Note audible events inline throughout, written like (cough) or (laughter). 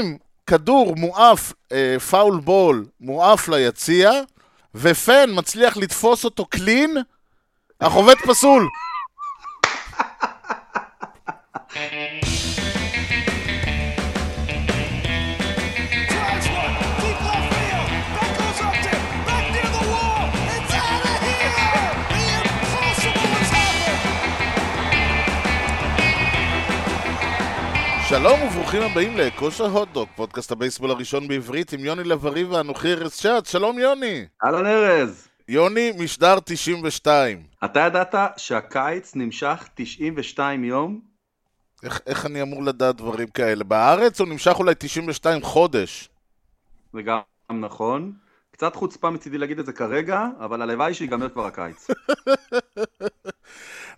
אם כדור מואף, אה, פאול בול, מואף ליציע, ופן מצליח לתפוס אותו קלין, החובט פסול. שלום וברוכים הבאים לכושר הוטדוק, פודקאסט הבייסבול הראשון בעברית עם יוני לב-ארי ואנוכי ארז שעד. שלום יוני. אהלן ארז, יוני, משדר 92. אתה ידעת שהקיץ נמשך 92 יום? איך, איך אני אמור לדעת דברים כאלה? בארץ הוא נמשך אולי 92 חודש. זה גם נכון. קצת חוצפה מצידי להגיד את זה כרגע, אבל הלוואי שיגמר כבר הקיץ. (laughs)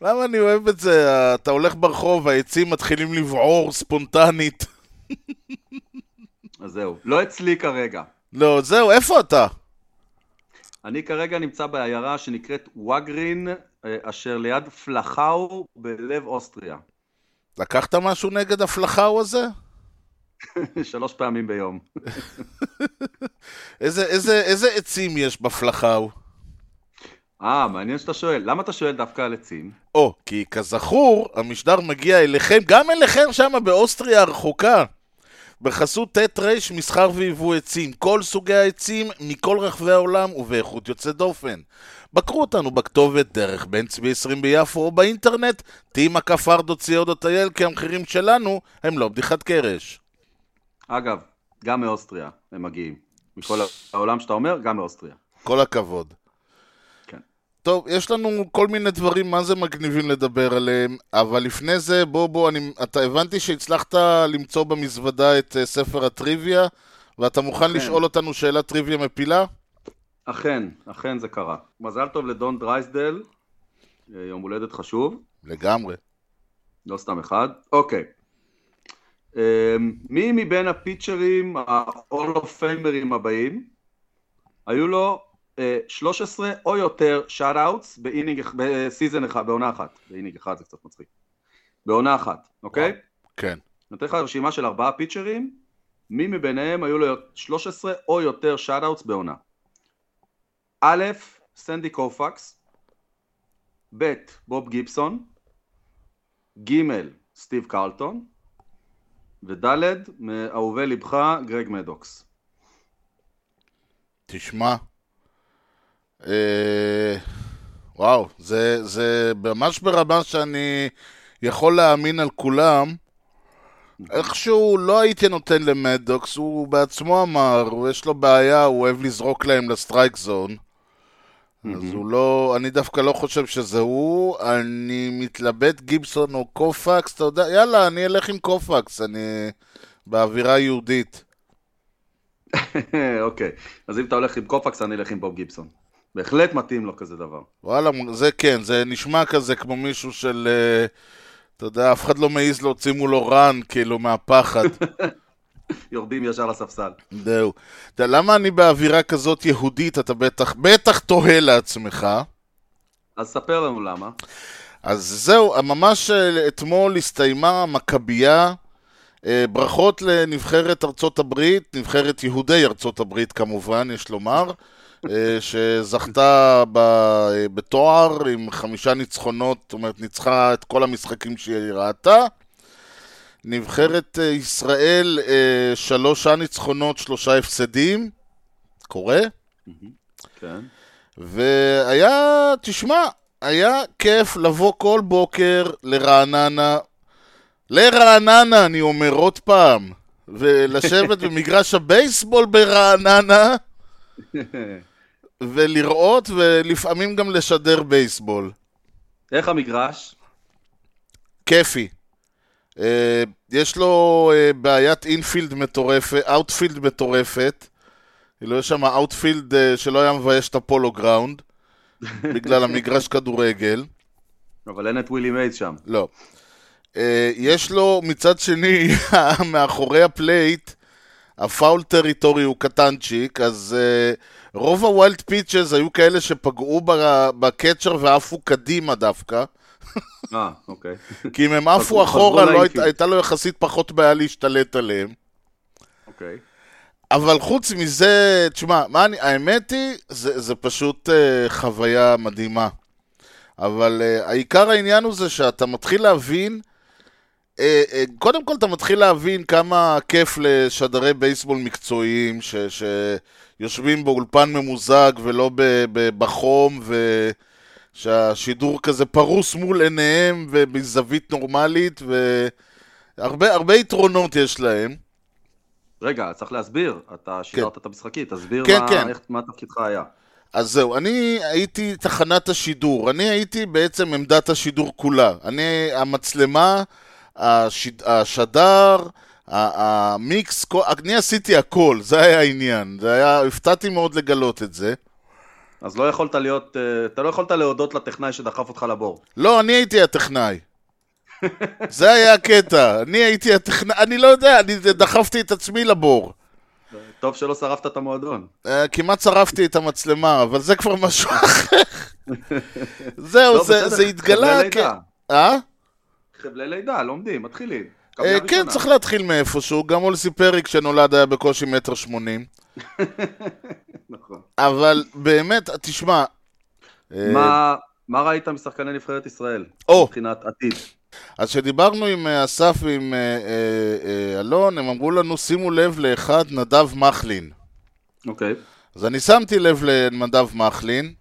למה אני אוהב את זה? אתה הולך ברחוב, העצים מתחילים לבעור ספונטנית. אז זהו, לא אצלי כרגע. לא, זהו, איפה אתה? אני כרגע נמצא בעיירה שנקראת וואגרין, אה, אשר ליד פלחאו בלב אוסטריה. לקחת משהו נגד הפלחאו הזה? (laughs) שלוש פעמים ביום. (laughs) איזה, איזה, איזה עצים יש בפלחאו? אה, מעניין שאתה שואל. למה אתה שואל דווקא על עצים? או, כי כזכור, המשדר מגיע אליכם, גם אליכם שם באוסטריה הרחוקה. בחסות ט' ר' מסחר ויבוא עצים, כל סוגי העצים מכל רחבי העולם ובאיכות יוצאת דופן. בקרו אותנו בכתובת דרך בן צבי 20 ביפו או באינטרנט tima.co.il כי המחירים שלנו הם לא בדיחת קרש. אגב, גם מאוסטריה הם מגיעים. מכל העולם שאתה אומר, גם מאוסטריה. כל הכבוד. טוב, יש לנו כל מיני דברים מה זה מגניבים לדבר עליהם, אבל לפני זה, בוא בוא, אני, אתה הבנתי שהצלחת למצוא במזוודה את uh, ספר הטריוויה, ואתה מוכן כן. לשאול אותנו שאלת טריוויה מפילה? אכן, אכן זה קרה. מזל טוב לדון דרייסדל, אה, יום הולדת חשוב, לגמרי. לא סתם אחד. אוקיי. אה, מי מבין ה pitcher ים ה-Hall of Famer ים הבאים, היו לו 13 או יותר shutouts ב inning, ב season אחד, בעונה אחת. ב inning אחד זה קצת מצחיק. בעונה אחת, אוקיי? כן. נותן לך רשימה של ארבעה pitcher ים, מי מביניהם היו לו 13 או יותר shutouts בעונה. א', סנדי קופקס, ב', בוב גיבסון, ג', סטיב קרלטון, וד', מאהובי לבך, גרג מדוקס. תשמע. אה, וואו, זה, זה ממש ברמה שאני יכול להאמין על כולם. איכשהו לא הייתי נותן למדוקס, הוא בעצמו אמר, יש לו בעיה, הוא אוהב לזרוק להם לסטרייק זון. אז הוא לא, אני דווקא לא חושב שזה הוא, אני מתלבט גיבסון או קופקס, אתה יודע, יאללה, אני אלך עם קופקס, אני באווירה יהודית. (laughs) אוקיי, אז אם אתה הולך עם קופקס, אני אלך עם בוב גיבסון. בהחלט מתאים לו כזה דבר. וואלה, זה כן, זה נשמע כזה כמו מישהו של... אה, אתה יודע, אף אחד לא מעז להוציא מולו רן, כאילו, מהפחד. (laughs) יורדים ישר לספסל. זהו. אתה יודע, למה אני באווירה כזאת יהודית, אתה בטח, בטח תוהה לעצמך. אז ספר לנו למה. אז זהו, ממש אה, אתמול הסתיימה המכבייה. אה, ברכות לנבחרת ארצות הברית, נבחרת יהודי ארצות הברית כמובן, יש לומר, שזכתה ב- אה, בתואר עם חמישה ניצחונות, זאת אומרת, ניצחה את כל המשחקים שהיא ראתה. נבחרת אה, ישראל, אה, שלושה ניצחונות, שלושה הפסדים, קורה. כן. והיה, תשמע, היה כיף לבוא כל בוקר לרעננה, לרעננה, אני אומר עוד פעם, ולשבת (laughs) במגרש הבייסבול ברעננה, (laughs) ולראות, ולפעמים גם לשדר בייסבול. איך המגרש? כיפי. אה, יש לו אה, בעיית infield מטורפת, outfield מטורפת. כאילו יש שם outfield אה, שלא היה מבייש את ה Polo Grounds, (laughs) בגלל המגרש כדורגל. אבל אין את ווילי מייז שם. לא. אה, יש לו מצד שני, (laughs) מאחורי ה plate, ה foul territory הוא קטנצ'יק, אז אה, רוב ה wild pitches היו כאלה שפגעו ב catcher ועפו קדימה דווקא. אה, אוקיי. כי אם הם עפו אחורה, לא היית. הייתה לו יחסית פחות בעיה להשתלט עליהם. אוקיי. אבל חוץ מזה, תשמע, מה אני, האמת היא, זה, זה פשוט אה, חוויה מדהימה. אבל אה, העיקר העניין הוא זה שאתה מתחיל להבין, אה, אה, קודם כל אתה מתחיל להבין כמה כיף לשדרי בייסבול מקצועיים, ש, שיושבים באולפן ממוזג ולא בחום, ושהשידור כזה פרוס מול עיניהם ובזווית נורמלית, והרבה הרבה יתרונות יש להם. רגע, צריך להסביר. אתה שידרת את המשחקית, תסביר כן, מה- כן. איך- מה תפקידך היה. אז זהו, אני הייתי תחנת השידור, אני הייתי בעצם עמדת השידור כולה. אני, המצלמה, השד, השדר, המיקס, אני עשיתי הכל, זה היה העניין. זה היה, הפתעתי מאוד לגלות את זה. אז לא יכולת להיות, אה, אתה לא יכולת להודות לטכנאי שדחף אותך לבור. לא, אני הייתי הטכנאי. (laughs) זה היה הקטע, אני הייתי הטכנאי, אני לא יודע, אני דחפתי את עצמי לבור. טוב שלא שרפת את המועדון. אה, כמעט שרפתי את המצלמה, אבל זה כבר משהו אחר. (laughs) זהו, לא, זה, התגלה חבלי. לידה. אה? חבלי לידה, לומדים, מתחילים. אה, כן. צריך להתחיל מאיפשהו, גם אולסי פרי כשנולד היה בקושי מטר שמונים. (laughs) נכון. אבל באמת, תשמע, אה, מה- מה ראית משחקני נבחרת ישראל? או. מבחינת עתיד. אז כשדיברנו עם אה, אסף ועם אלון, הם אמרו לנו, שימו לב לאחד, נדב מחלין. אוקיי. אז אני שמתי לב לנדב מחלין.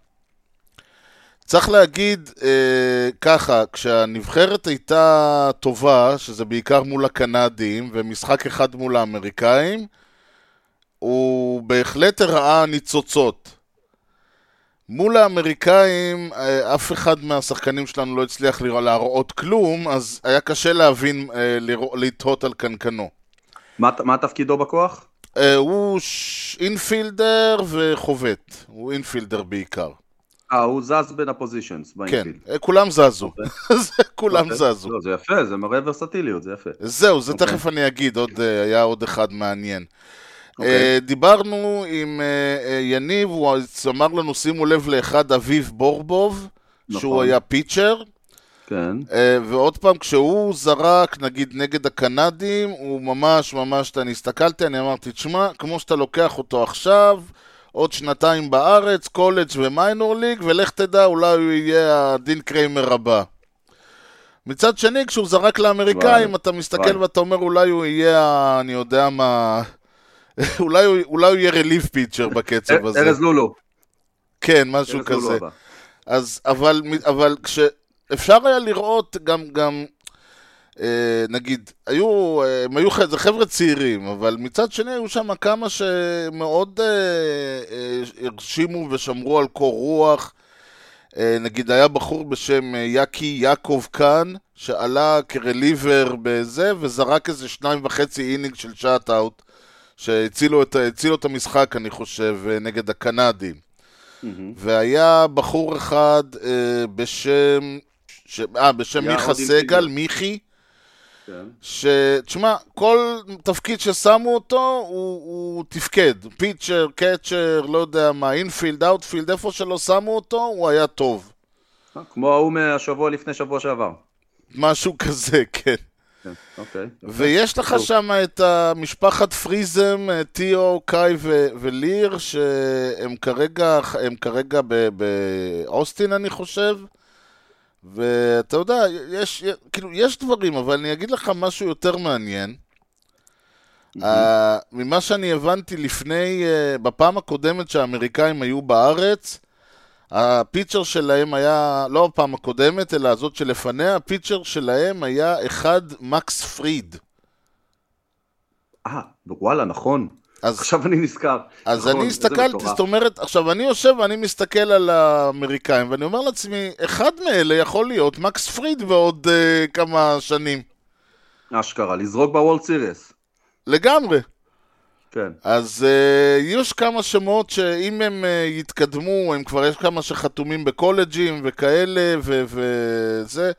צריך להגיד אה, ככה, כשהנבחרת הייתה טובה, שזה בעיקר מול הקנדים, ומשחק אחד מול האמריקאים, הוא בהחלט הראה ניצוצות. מול האמריקאים, אה, אף אחד מהשחקנים שלנו לא הצליח לרא- להראות כלום, אז היה קשה להבין, אה, לרא- לתהות על קנקנו. מה מה תפקידו בכוח? אה, הוא ש- אינפילדר וחובט, הוא אינפילדר בעיקר. אה, הוא זז בין הפוזיישנס כן. אה, כולם זזו. (laughs) זה כולם אוקיי. זזו. לא, זה יפה, זה מראה ורסטיליות, זה יפה. זהו, זה אוקיי. תכף אני אגיד, אה, היה עוד אחד מעניין. אוקיי. אה, דיברנו עם אה, יניב, הוא אמר לנו, שימו לב לאחד, אביב בורבוב, שהוא נכון. היה פיצ'ר, כן. ועוד פעם, כשהוא זרק, נגיד, נגד הקנדים, הוא ממש ממש, אני הסתכלתי, אני אמרתי, תשמע, כמו שאתה לוקח אותו עכשיו, עוד שנתיים בארץ, קולג' ו minor league, ולך תדע, אולי הוא יהיה הדין קריימר הבא. מצד שני, כשהוא זרק לאמריקאים, אתה מסתכל. ואתה אומר, אולי הוא יהיה, אני יודע מה... (laughs) אולי אולי הוא יהיה relief pitcher בקצב הזה. ארז לולו. כן, משהו כזה. אז, אבל, אבל כשאפשר היה לראות גם, גם, נגיד, היו, אה, הם היו, זה חבר'ה צעירים, אבל מצד שני היו שם כמה שמאוד אה, אה, הרשימו ושמרו על קור רוח. אה, נגיד, היה בחור בשם אה, יאקי יעקב קאן, שעלה כ reliever בזה, וזרק איזה שניים וחצי inning של shutout, שהצילו את, את המשחק, אני חושב, אה, נגד הקנדים. מהמם. והיה בחור אחד אה, בשם. אה, בשם מיכה סגל. מיכי, כן. שתשמע, כל תפקיד ששמו אותו, הוא, הוא תפקד. pitcher, catcher, לא יודע מה, infield, outfield, איפה שלא שמו אותו, הוא היה טוב. אה, כמו ההוא מהשבוע לפני שבוע שעבר. משהו כזה, כן. כן, אוקיי. ויש לך. שם את המשפחת פריזם, אה, טיו, קאי ו- וליר, שהם כרגע, כרגע באוסטין, אני חושב. ואתה יודע, יש, כאילו, יש דברים, אבל אני אגיד לך משהו יותר מעניין. Uh, ממה שאני הבנתי לפני, uh, בפעם הקודמת שהאמריקאים היו בארץ, הפיצ'ר שלהם היה, לא הפעם הקודמת, אלא הזאת שלפניה, הפיצ'ר שלהם היה אחד מקס פריד. אה, וואלה, נכון. אז, עכשיו אני נזכר. אז נכון, אני הסתכלתי. זאת אומרת, עכשיו אני יושב ואני מסתכל על האמריקאים, ואני אומר לעצמי, אחד מאלה יכול להיות מקס פריד בעוד uh, כמה שנים. אשכרה, לזרוק ב World Series. לגמרי. כן. אז אה, יש כמה שמות שאם הם אה, יתקדמו, הם כבר יש כמה שחתומים בקולג'ים וכאלה ו- וזה,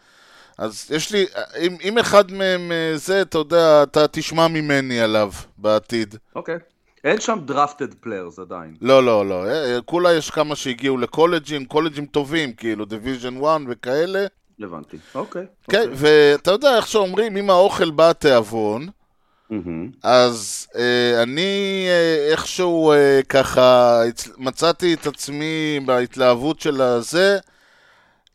אז יש לי, אם, אם אחד מהם uh, זה, אתה יודע, אתה תשמע ממני עליו בעתיד. אוקיי. אין שם drafted players עדיין. לא, לא, לא, אה, אה, כולה יש כמה שהגיעו לקולג'ים, קולג'ים טובים, כאילו, Division 1 וכאלה. הבנתי. אוקיי. כן, אוקיי. ואתה יודע איך שאומרים, עם האוכל בא התיאבון, מהמם. אז אה, אני אה, איכשהו אה, ככה מצאתי את עצמי בהתלהבות של הזה,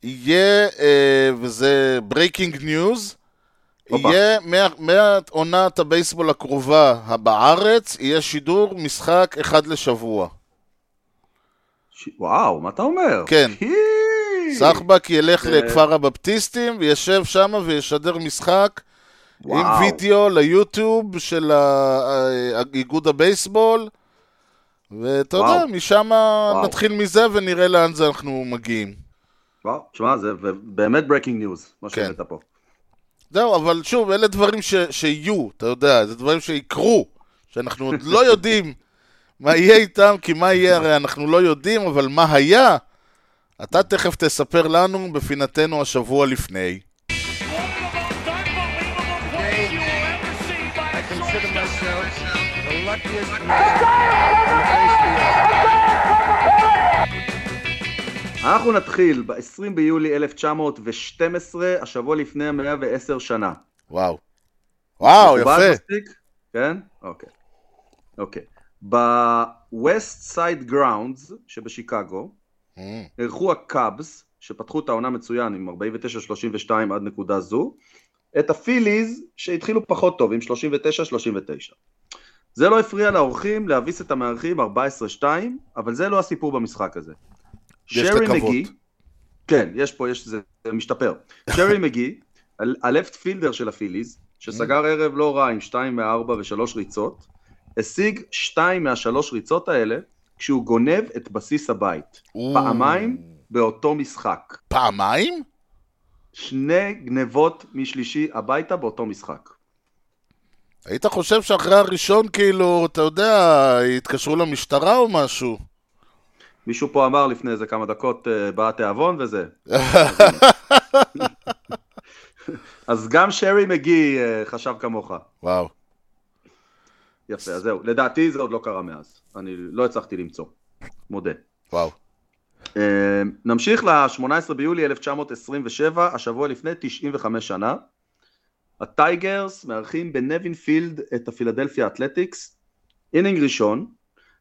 יהיה, אה, וזה breaking news. יהיה מהעונת הבייסבול הקרובה בארץ, יהיה שידור משחק אחד לשבוע. ש- וואו, מה אתה אומר? כן. סחבק ילך זה- לכפר הבפטיסטים וישב שם וישדר משחק עם וואו. וידאו ליוטיוב של ה- ה- איגוד הבייסבול ואתה יודע. משם נתחיל מזה ונראה לאן זה אנחנו מגיעים. וואו, שמע, זה באמת breaking news, מה כן. שהבאת פה. זהו, אבל שוב, אלה דברים ש- שיהיו, אתה יודע, זה דברים שיקרו, שאנחנו עוד לא (laughs) יודעים מה יהיה איתם, כי מה יהיה הרי אנחנו לא יודעים, אבל מה היה, אתה תכף תספר לנו בפינתנו השבוע לפני. Consider shortstop. myself the luckiest man אנחנו נתחיל ב-20 ביולי 1912, השבוע לפני 110 שנה. וואו. וואו, יפה. מספיק? כן? אוקיי. אוקיי. ב-West Side Grounds שבשיקגו, Mm, אירחו הקאבס, שפתחו את העונה מצוין עם 49-32 עד נקודה זו, את הפיליז שהתחילו פחות טוב עם 39-39. זה לא הפריע לאורחים להביס את המארחים 14-2, אבל זה לא הסיפור במשחק הזה. שרי. מגי, כן, יש פה, יש, זה, משתפר. שרי מגי, הלפט פילדר של הפיליז, שסגר ערב לא רע עם 2 מ-4 ו-3 ריצות, השיג 2 מהשלוש ריצות האלה כשהוא גונב את בסיס הבית. פעמיים באותו משחק. פעמיים? שני גנבות משלישי הביתה באותו משחק. היית חושב שאחרי הראשון, כאילו, אתה יודע, התקשרו למשטרה או משהו? מישהו פה אמר לפני איזה כמה דקות אה, בא התיאבון וזה. (laughs) אז גם שרי מגי אה, חשב כמוך. וואו. יפה, אז זהו. לדעתי זה עוד לא קרה מאז. אני לא הצלחתי למצוא. מודה. וואו. אה, נמשיך ל-18 ביולי 1927, השבוע לפני 95 שנה. הטייגרס מארחים בנבין פילד את הפילדלפיה אתלטיקס. inning ראשון,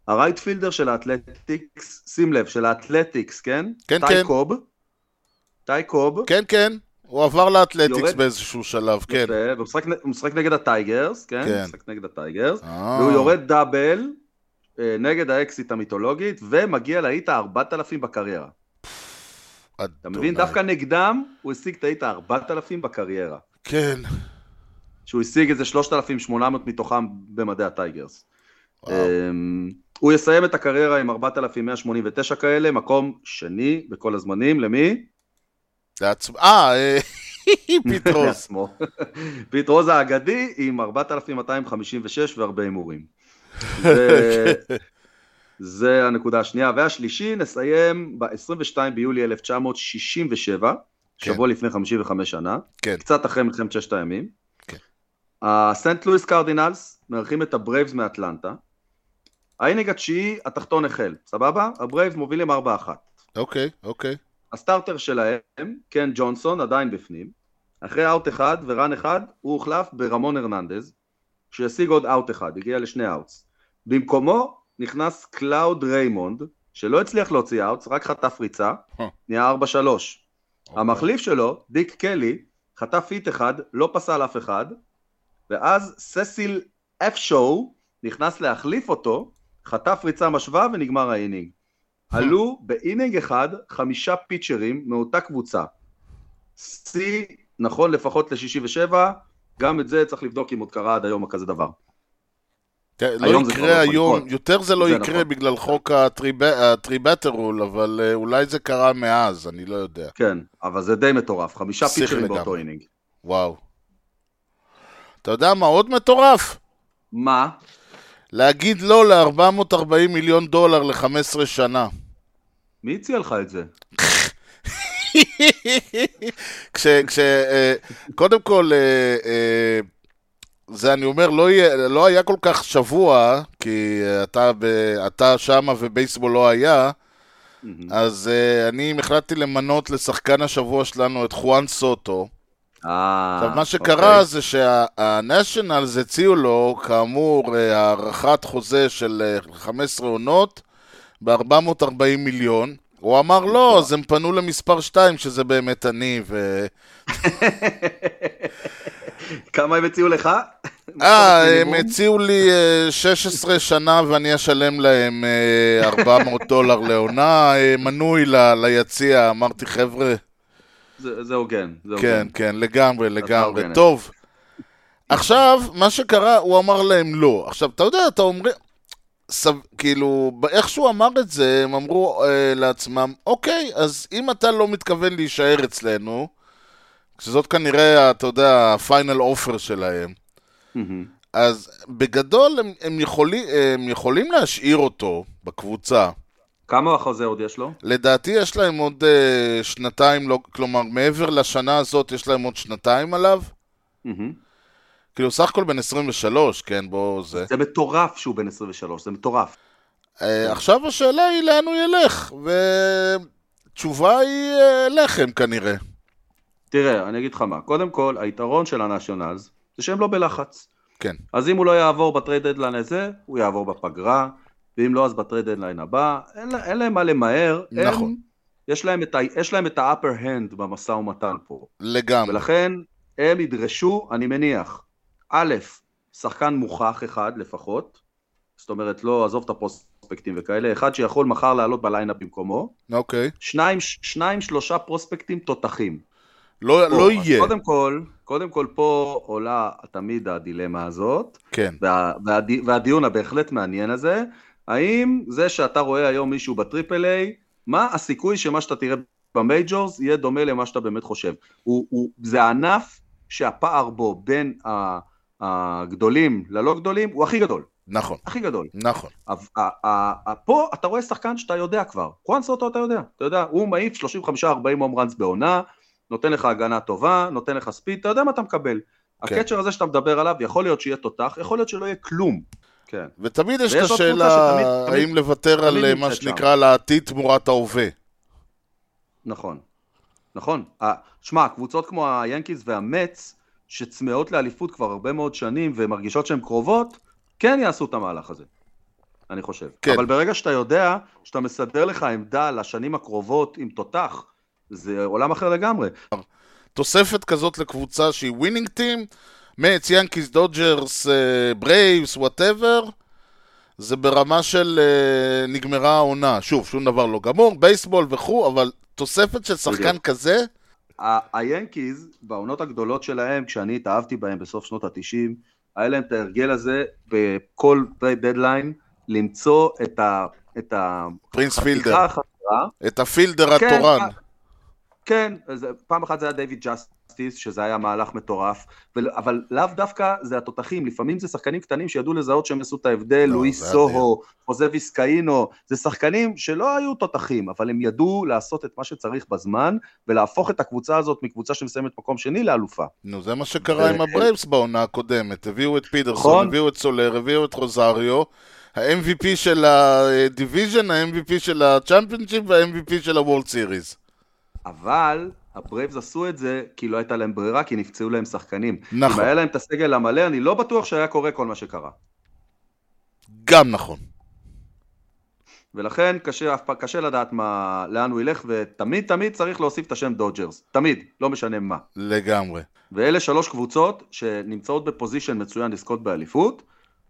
ה right fielder של האתלטיקס, שים לב, של האתלטיקס, כן? כן, טי כן. קוב. טי קוב. כן, כן. הוא עבר לאתלטיקס יורד. באיזשהו שלב, כן. משחק, הוא משחק נגד הטייגרס, כן? כן. הוא משחק נגד הטייגרס. אה. והוא יורד double אה, נגד האקסית המיתולוגית, ומגיע ל hit ה-4000 בקריירה. אתה מבין? דווקא נגדם הוא השיג את ה hit ה-4000 בקריירה. כן. שהוא השיג איזה 3,800 מתוכם במדי הטייגרס. וואו. הוא יסיים את הקריירה עם 4,189 כאלה, מקום שני בכל הזמנים, למי? לעצמ... אה, אה, (laughs) פיט רוז. לעצמו. פיט רוז האגדי עם 4,256 והרבה הימורים. זה- (laughs) זה הנקודה השנייה. והשלישי, נסיים ב-22 ביולי 1967, שבוע לפני 55 שנה, כן. קצת אחרי מלחמת ששת הימים. כן. הסנט לואיס קרדינלס מארחים את הברייבס מאטלנטה. ה inning התשיעי, התחתון החל, סבבה? הברייבס מובילים 4-1. אוקיי, אוקיי. ה starter שלהם, קן ג'ונסון, עדיין בפנים. אחרי out אחד ו run אחד, הוא הוחלף ברמון הרננדז, שהשיג עוד out אחד, הגיע לשני outs. במקומו נכנס קלאוד ריימונד, שלא הצליח להוציא outs, רק חטף ריצה. נהיה 4-3. המחליף שלו, דיק קלי, חטף hit אחד, לא פסל אף אחד, ואז ססיל אפשו נכנס להחליף אותו, חטף ריצה משווה ונגמר ה inning. עלו ב inning אחד חמישה פיצ'רים מאותה קבוצה. שיא נכון לפחות ל-67, גם את זה צריך לבדוק אם עוד קרה עד היום כזה דבר. כן, לא יקרה יכול היום. יותר זה לא יקרה נכון. בגלל חוק ה three batter rule, אבל אה, אולי זה קרה מאז, אני לא יודע. כן, אבל זה די מטורף, חמישה פיצ'רים. באותו inning. וואו. אתה יודע מה עוד מטורף? מה? להגיד לא ל-440 מיליון דולר ל-15 שנה. מי הציע לך את זה? (laughs) כש... כש אה, קודם כל, אה, אה, זה אני אומר, לא, יהיה, לא היה כל כך שבוע, כי אתה, ב, אתה שמה ובייסבול לא היה, אז אני החלטתי למנות לשחקן השבוע שלנו את חואן סוטו. אה, עכשיו, מה אוקיי. שקרה זה שהנשיונלס הציעו לו, כאמור, אה, הארכת חוזה של אה, 15 עונות ב-440 מיליון. הוא אמר לא, אז הם פנו למספר 2, שזה באמת אני, ו... (laughs) כמה הם הציעו לך? אה, הם? הציעו לי אה, 16 שנה ואני אשלם להם אה, 400 דולר לעונה, אה, מנוי ליציע, אמרתי חבר'ה, זה הוגן. כן. כן, לגמרי, לגמרי. טוב. עכשיו, מה שקרה, הוא אמר להם לא. עכשיו, אתה יודע, אתה אומר, סב... כאילו, איך שהוא אמר את זה, הם אמרו אה, לעצמם, אוקיי, אז אם אתה לא מתכוון להישאר אצלנו, שזאת כנראה, אתה יודע, הפיינל אופר שלהם, מהמם. אז בגדול הם, הם, יכולים, הם יכולים להשאיר אותו בקבוצה. כמה החוזה עוד יש לו? לדעתי יש להם עוד אה, שנתיים, לא, כלומר מעבר לשנה הזאת יש להם עוד שנתיים עליו. מהמם. כאילו סך הכל בן 23, כן, בוא זה. זה מטורף שהוא בן 23, זה מטורף. אה, עכשיו השאלה היא לאן הוא ילך, ותשובה היא אה, לחם כנראה. תראה, אני אגיד לך מה, קודם כל, היתרון של הנשיונלס זה שהם לא בלחץ. כן. אז אם הוא לא יעבור ב trade deadline הזה, הוא יעבור בפגרה, ואם לא, אז ב trade deadline הבא. אין, אין להם מה למהר. נכון. הם, יש להם את יש להם את ה-upper hand במשא ומתן פה. לגמרי. ולכן הם ידרשו, אני מניח, א', שחקן מוכח אחד לפחות, זאת אומרת, לא, עזוב את הפרוספקטים וכאלה, אחד שיכול מחר לעלות ב lineup במקומו, אוקיי. שניים, שניים שלושה פרוספקטים תותחים. לא, פה, לא יהיה. קודם כל, קודם כל פה עולה תמיד הדילמה הזאת, כן. וה, והדי, והדיון הבהחלט מעניין הזה, האם זה שאתה רואה היום מישהו ב triple A, מה הסיכוי שמה שאתה תראה ב majors יהיה דומה למה שאתה באמת חושב? הוא, הוא, זה הענף שהפער בו בין הגדולים ללא גדולים הוא הכי גדול, נכון, הכי גדול. נכון. פה אתה רואה שחקן שאתה יודע כבר, חואן סוטו אתה יודע, אתה יודע, הוא מעיף 35-40 הום ראנס בעונה, נותן לך הגנה טובה, נותן לך ספיד, אתה יודע מה אתה מקבל. כן. הקצ'ר הזה שאתה מדבר עליו, יכול להיות שיהיה תותח, יכול להיות שלא יהיה כלום. כן. ותמיד יש את השאלה האם לוותר על מה. שנקרא על העתיד תמורת ההווה. נכון. נכון. שמע, קבוצות כמו היאנקיז והמץ, שצמאות לאליפות כבר הרבה מאוד שנים ומרגישות שהן קרובות, כן יעשו את המהלך הזה. אני חושב. כן. אבל ברגע שאתה יודע שאתה מסדר לך עמדה לשנים הקרובות עם תותח, זה עולם אחר לגמרי. תוספת כזאת לקבוצה שהיא winning team, מטס, ינקיס, דודג'רס, ברייבס, whatever, זה ברמה של אה, נגמרה העונה. שוב, שום דבר לא גמור, בייסבול וכו', אבל תוספת של שחקן בדיוק. כזה, היאנקיז, בעונות הגדולות שלהם, כשאני התאהבתי בהם בסוף שנות ה-90, היה להם את ההרגל הזה בכל trade deadline, למצוא את ה... את ה... פרינס פילדר, החסרה. את הפילדר כן, התורן. אה, כן, פעם אחת זה היה דיוויד ג'סטיס, שזה היה מהלך מטורף, אבל לאו דווקא זה התותחים, לפעמים זה שחקנים קטנים שידעו לזהות שהם עשו את ההבדל, לא, לואיס סוהו, חוזה ויסקאינו, זה שחקנים שלא היו תותחים, אבל הם ידעו לעשות את מה שצריך בזמן, ולהפוך את הקבוצה הזאת מקבוצה שמסיימת מקום שני לאלופה. נו, זה מה שקרה ו- עם הברייבס בעונה הקודמת. הביאו את פידרסון, נכון. הביאו את סולר, הביאו את רוזריו. ה-MVP של ה division, ה-MVP של ה championship וה-MVP של ה World Series. אבל הברייבס עשו את זה כי לא הייתה להם ברירה, כי נפצעו להם שחקנים. נכון. אם היה להם את הסגל המלא, אני לא בטוח שהיה קורה כל מה שקרה. גם נכון. ולכן קשה, קשה לדעת מה, לאן הוא ילך, ותמיד תמיד צריך להוסיף את השם דודג'רס. תמיד, לא משנה מה. לגמרי. ואלה שלוש קבוצות שנמצאות בפוזיישן מצוין לזכות באליפות.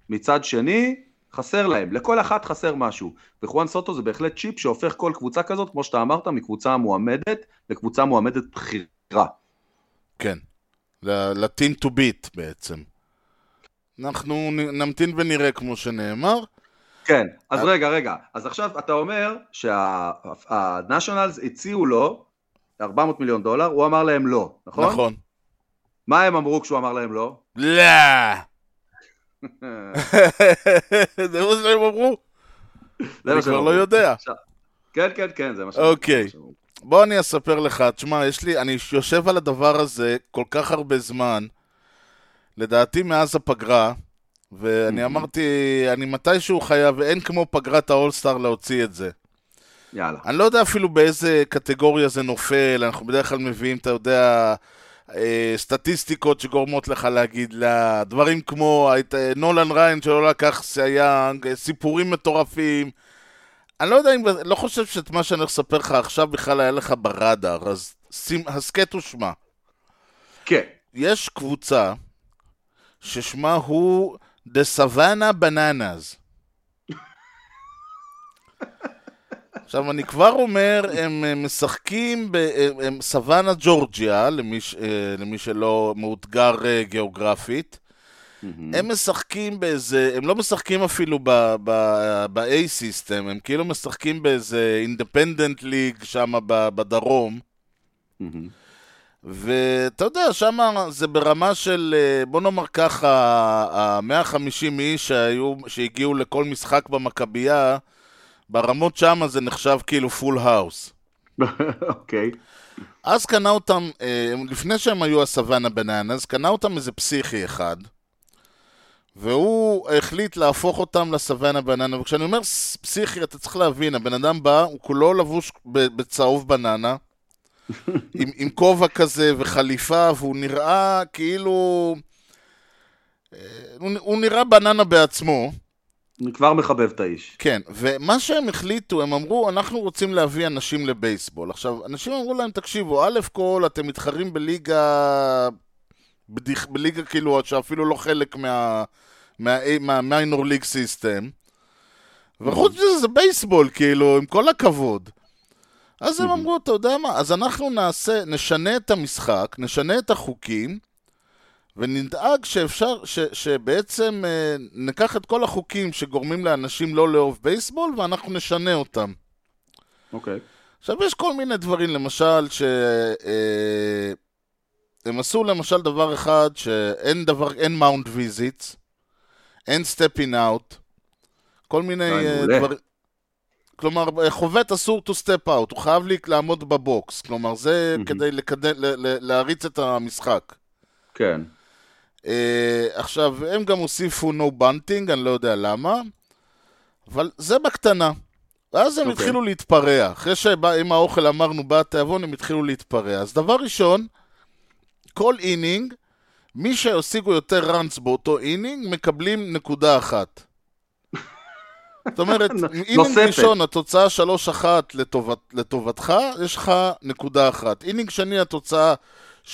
מצד שני, חסר להם, לכל אחת חסר משהו. וחואן סוטו זה בהחלט צ'יפ שהופך כל קבוצה כזאת, כמו שאתה אמרת, מקבוצה מועמדת לקבוצה מועמדת בחירה. כן. ל-team to beat בעצם. אנחנו נמתין ונראה כמו שנאמר. כן, אז אה. רגע, רגע. אז עכשיו אתה אומר שהנשיונלס הציעו לו 400 מיליון דולר, הוא אמר להם לא, נכון? נכון. מה הם אמרו כשהוא אמר להם לא? לא! (laughs) זה מה שהם אמרו? אני כבר. לא יודע. כן, כן, כן, זה מה שהם אוקיי. אמרו. בוא אני אספר לך, תשמע, יש לי, אני יושב על הדבר הזה כל כך הרבה זמן, לדעתי מאז הפגרה, ואני אמרתי, אני מתישהו חייב, ואין כמו פגרת האולסטאר להוציא את זה. יאללה. אני לא יודע אפילו באיזה קטגוריה זה נופל, אנחנו בדרך כלל מביאים, אתה יודע, סטטיסטיקות שגורמות לך להגיד לה, דברים כמו היית- אה, נולן ריין שלא לקח סייאנג, אה, סיפורים מטורפים. אני לא יודע אם, לא חושב שאת מה שאני הולך לספר לך עכשיו בכלל היה לך ברדאר, אז שים, הסכת ושמע. כן. יש קבוצה ששמה הוא The Savannah Bananas. עכשיו, אני כבר אומר, הם אה, משחקים בסוואנה סוואנה ג'ורג'יה, למי, ש- אה, למי שלא מאותגר אה, גיאוגרפית. הם משחקים באיזה, הם לא משחקים אפילו ב-A סיסטם, הם כאילו משחקים באיזה אינדפנדנט ליג שם בדרום. ואתה יודע, שם זה ברמה של, אה, בוא נאמר ככה, ה-150 איש שהיו, שהגיעו לכל משחק במכבייה, ברמות שם זה נחשב כאילו full house. אוקיי. אז קנה אותם, אה, לפני שהם היו הסוואנה בננס, קנה אותם איזה פסיכי אחד, והוא החליט להפוך אותם לסוואנה בננה, וכשאני אומר פסיכי, אתה צריך להבין, הבן אדם בא, הוא כולו לבוש בצהוב בננה, (laughs) עם, עם כובע כזה וחליפה, והוא נראה כאילו... אה, הוא, הוא נראה בננה בעצמו. אני כבר מחבב את האיש. כן, ומה שהם החליטו, הם אמרו, אנחנו רוצים להביא אנשים לבייסבול. עכשיו, אנשים אמרו להם, תקשיבו, א' כל, אתם מתחרים בליגה... בדיח, בליגה כאילו שאפילו לא חלק מה... מהמיינור ליג סיסטם. וחוץ מזה זה בייסבול, כאילו, עם כל הכבוד. אז הם אמרו, אתה יודע מה, אז אנחנו נעשה, נשנה את המשחק, נשנה את החוקים, ונדאג שאפשר, ש, שבעצם אה, ניקח את כל החוקים שגורמים לאנשים לא לאהוב בייסבול, ואנחנו נשנה אותם. אוקיי. עכשיו, יש כל מיני דברים, למשל, ש... אה, הם עשו למשל דבר אחד, שאין דבר, אין mound visits, אין stepping out, כל מיני אה. דברים... כלומר, אה, חובט אסור to step out, הוא חייב לי לעמוד ב box. כלומר, זה מהמם. כדי לקדם, ל- ל- להריץ את המשחק. כן. אה, עכשיו, הם גם הוסיפו no bunting, אני לא יודע למה, אבל זה בקטנה. ואז הם אוקיי. התחילו להתפרע. אחרי שעם האוכל אמרנו בא התיאבון, הם התחילו להתפרע. אז דבר ראשון, כל inning, מי שהשיגו יותר runs באותו inning, מקבלים נקודה אחת. זאת אומרת, (laughs) inning. ראשון, התוצאה 3-1 לטובת, לטובתך, יש לך נקודה אחת. inning שני, התוצאה 6-1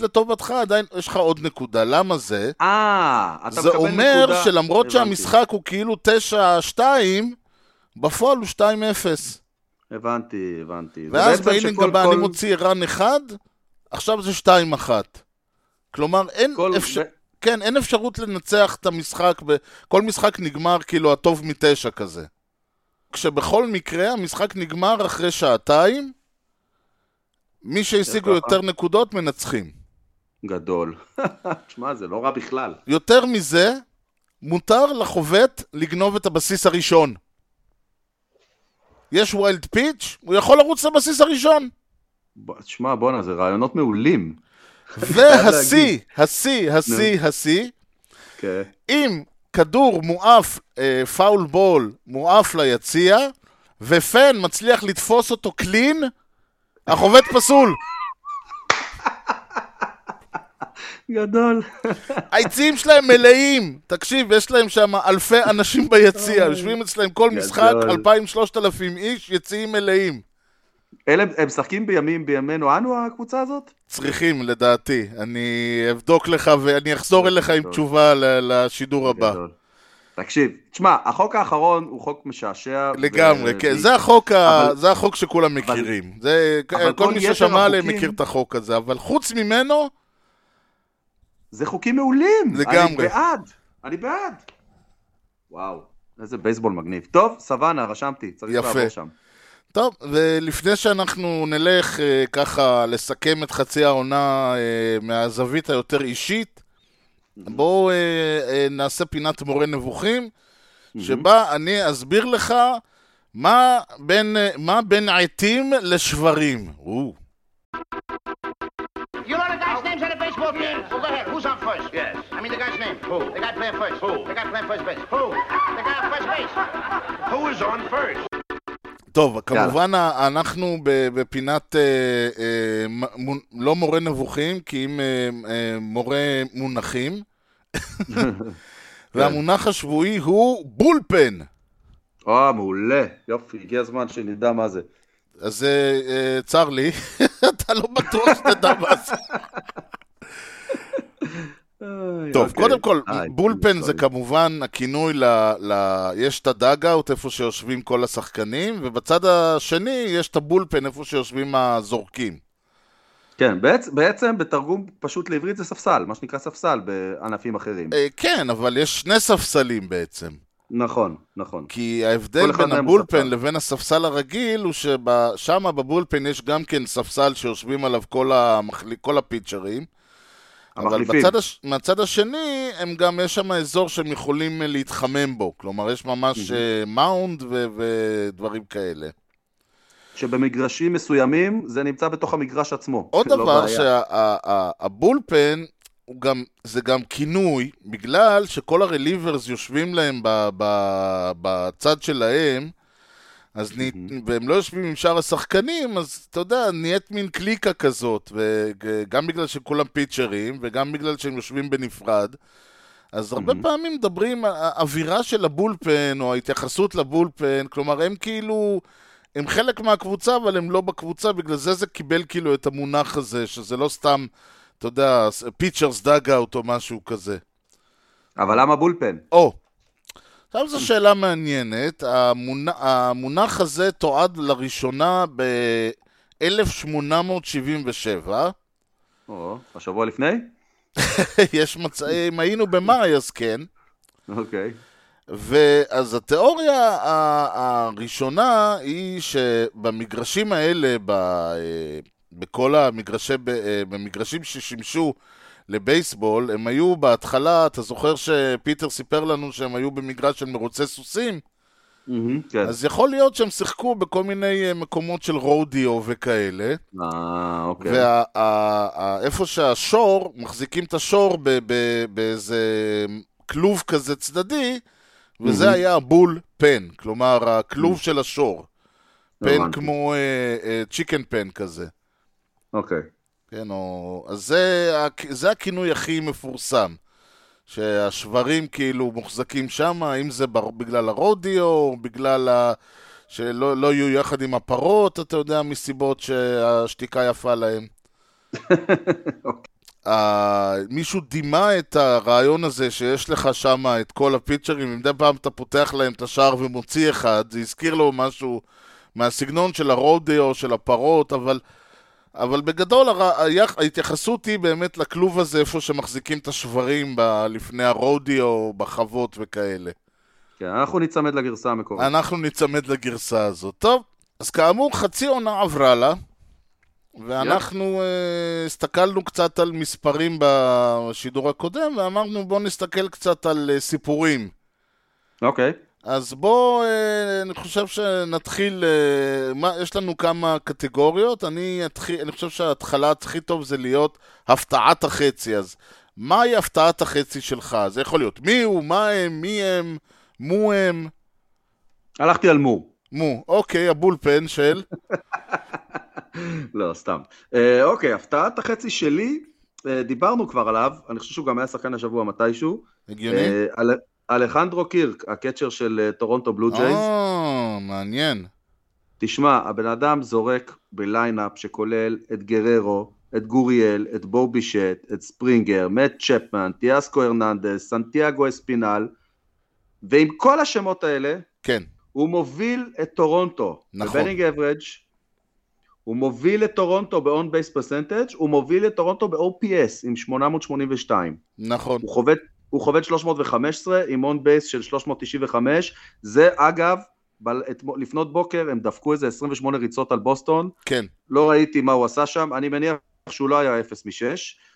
לטובתך, עדיין יש לך עוד נקודה. למה זה? אה, אתה זה מקבל אומר נקודה. שלמרות הבנתי. שהמשחק הוא כאילו 9-2, בפועל הוא 2-0. הבנתי, הבנתי. זה ואז ב inning הבא כל- אני מוציא run אחד, עכשיו זה 2-1. כלומר, אין, כל- אפשר... זה- כן, אין אפשרות לנצח את המשחק, ב... כל משחק נגמר כאילו הטוב מתשע כזה. כשבכל מקרה המשחק נגמר אחרי שעתיים, מי שהשיגו. יותר נקודות מנצחים. גדול. (laughs) תשמע, זה לא רע בכלל. יותר מזה, מותר לחובט לגנוב את הבסיס הראשון. יש wild pitch, הוא יכול לרוץ לבסיס הראשון. תשמע, בואנה, זה רעיונות מעולים. (laughs) והשיא, השיא, השיא, השיא, כן. אם כדור מועף, אה, פאול בול, מועף ליציע, ופן מצליח לתפוס אותו קלין, החובט פסול. גדול. היציעים שלהם מלאים. תקשיב, יש להם שם אלפי אנשים ביציע, יושבים אצלם כל משחק, גדול. 2,000-3,000 איש, יציעים מלאים. אלה, הם משחקים בימים, בימינו אנו, הקבוצה הזאת? צריכים, לדעתי. אני אבדוק לך ואני אחזור אליך עם. תשובה ל- לשידור הבא. גדול. תקשיב, תשמע, החוק האחרון הוא חוק משעשע. לגמרי, ו- כן. זה החוק, ה... אבל- זה החוק שכולם מכירים. זה... אבל כל כל מי ששמע עליהם החוקים- מכיר את החוק הזה, אבל חוץ ממנו, זה חוקים מעולים. לגמרי. אני בעד, אני בעד. וואו, איזה בייסבול מגניב. טוב, סוואנה, רשמתי, צריך יפה. לעבור שם. טוב, ולפני שאנחנו נלך אה, ככה לסכם את חצי העונה אה, מהזווית היותר אישית, בואו אה, אה, נעשה פינת מורה נבוכים, שבה אני אסביר לך מה בין, אה, מה בין עטים לשברים. או, You know the guy's names on the baseball team? Well, go ahead. Who's on first? Yes. I mean the guy's name. Who? The guy playing first. Who? The guy playing first base. Who? The guy on first base. Who is on first? טוב, כמובן ה- אנחנו בפינת אה, אה, לא מורה נבוכים, כי אם אה, מורה מונחים. (laughs) והמונח השבועי הוא בולפן. אה, מעולה. יופי, הגיע הזמן שנדע מה זה. אז צר לי, (laughs) אתה לא בטוח שתדע מה זה. (laughs) טוב, אוקיי. קודם כל, אה, בולפן זה. כמובן הכינוי ל... ל... יש את הדאגאוט, איפה שיושבים כל השחקנים, ובצד השני יש את הבולפן, איפה שיושבים הזורקים. כן, בעצם, בעצם בתרגום פשוט לעברית זה ספסל, מה שנקרא ספסל בענפים אחרים. אה, כן, אבל יש שני ספסלים בעצם. נכון, נכון. כי ההבדל בין הבולפן. לבין הספסל הרגיל הוא ששם בבולפן יש גם כן ספסל שיושבים עליו כל, המחל... כל הפיצ'רים. אבל המחליפים. בצד הש... מהצד השני, הם גם, יש שם אזור שהם יכולים אה, להתחמם בו. כלומר, יש ממש אה, מאונד ו... ודברים כאלה. שבמגרשים מסוימים זה נמצא בתוך המגרש עצמו. עוד לא דבר. שהבולפן, הוא גם, זה גם כינוי, בגלל שכל הרליברס יושבים להם ב, ב, בצד שלהם, אז נ... והם לא יושבים עם שאר השחקנים, אז אתה יודע, נהיית מין קליקה כזאת, וגם בגלל שכולם פיצ'רים, וגם בגלל שהם יושבים בנפרד. אז הרבה פעמים מדברים, האווירה של הבולפן, או ההתייחסות לבולפן, כלומר, הם כאילו, הם חלק מהקבוצה, אבל הם לא בקבוצה, בגלל זה זה קיבל כאילו את המונח הזה, שזה לא סתם, אתה יודע, pitchers dugout או משהו כזה. אבל למה bullpen? או, עכשיו זו שאלה מעניינת. המונח, המונח הזה תועד לראשונה ב-1877. או, השבוע לפני? (laughs) יש מצ... אם היינו במאי, אז כן. אוקיי. ואז התיאוריה הראשונה היא שבמגרשים האלה, ב... אה, בכל המגרשי, אה, במגרשים ששימשו לבייסבול, הם היו בהתחלה, אתה זוכר שפיטר סיפר לנו שהם היו במגרש של מרוצי סוסים? מהמם, כן. אז יכול להיות שהם שיחקו בכל מיני אה, מקומות של רודיו וכאלה, אה, אוקיי. ואיפה שהשור, מחזיקים את השור באיזה כלוב כזה צדדי, וזה מהמם. היה הבול פן, כלומר הכלוב של השור. פן. כמו צ'יקן פן כזה. אוקיי. כן, או... אז זה, זה הכינוי הכי מפורסם. שהשברים כאילו מוחזקים שם, אם זה בר- בגלל הרודיו, או בגלל ה... שלא לא יהיו יחד עם הפרות, אתה יודע, מסיבות שהשתיקה יפה להם. (laughs) Uh, מישהו דימה את הרעיון הזה שיש לך שם את כל הפיצ'רים, אם מדי פעם אתה פותח להם את השער ומוציא אחד, זה הזכיר לו משהו מהסגנון של הרודיו, של הפרות, אבל, אבל בגדול. ההתייחסות היא באמת לכלוב הזה, איפה שמחזיקים את השברים ב... לפני הרודיו, בחוות וכאלה. כן, אנחנו ניצמד לגרסה המקורית. אנחנו ניצמד לגרסה הזאת. טוב, אז כאמור, חצי עונה עברה לה, ואנחנו uh, הסתכלנו קצת על מספרים בשידור הקודם, ואמרנו בואו נסתכל קצת על uh, סיפורים. אוקיי. אז בואו, uh, אני חושב שנתחיל, uh, מה, יש לנו כמה קטגוריות, אני, אתחיל, אני חושב שההתחלה הכי טוב זה להיות הפתעת החצי, אז מהי הפתעת החצי שלך? זה יכול להיות מי הוא, מה הם, מי הם, מו הם. הלכתי על מו. מו, אוקיי, ה bullpen של... (laughs) לא, סתם. אה, אוקיי, הפתעת החצי שלי, אה, דיברנו כבר עליו, אני חושב שהוא גם היה שחקן השבוע מתישהו. הגיוני? אה, אל- אלחנדרו קירק, ה catcher של אה, טורונטו בלו ג'ייז. אה, מעניין. תשמע, הבן אדם זורק ב lineup שכולל את גררו, את גוריאל, את בו בישט, את ספרינגר, מאט צ'פמן, טאוסקר הרננדס, סנטיאגו אספינל, ועם כל השמות האלה, כן, הוא מוביל את טורונטו. נכון. ב batting average הוא מוביל את טורונטו ב-on base percentage, הוא מוביל את טורונטו ב-OPS עם 882. נכון. הוא חובט, הוא חובט 315 עם on base של 395. זה אגב, ב- אתמול- לפנות בוקר הם דפקו איזה 28 ריצות על בוסטון, כן, לא ראיתי מה הוא עשה שם, אני מניח שהוא לא היה 0 מ-6,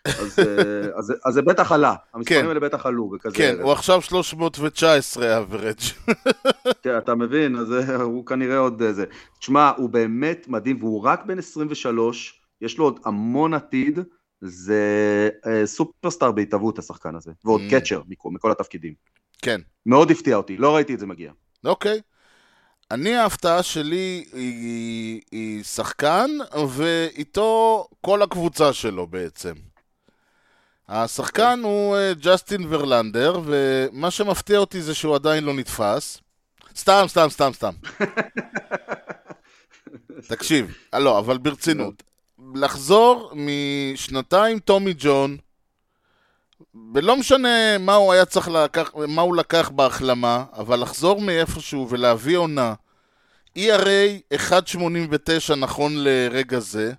אז, אה, (laughs) אז, אז זה בטח עלה, המספרים כן. האלה בטח עלו בכזה כן, ערב. הוא עכשיו 319 average. (laughs) כן, אתה מבין, אז אה, הוא כנראה עוד איזה. תשמע, הוא באמת מדהים, והוא רק בן 23, יש לו עוד המון עתיד, זה אה, סופרסטאר בהתהוות השחקן הזה, ועוד Mm. קצ'ר מכל, מכל התפקידים. כן, מאוד הפתיע אותי, לא ראיתי את זה מגיע. אוקיי. אני, ההפתעה שלי היא, היא שחקן, ואיתו כל הקבוצה שלו בעצם. השחקן הוא אה, ג'סטין ורלנדר, ומה שמפתיע אותי זה שהוא עדיין לא נתפס. סתם, סתם, סתם, סתם. (laughs) תקשיב, אה, לא, אבל ברצינות. לחזור משנתיים טומי ג'ון, ולא משנה מה הוא היה צריך לקח, מה הוא לקח בהחלמה, אבל לחזור מאיפשהו ולהביא עונה, ERA 1.89 נכון לרגע זה,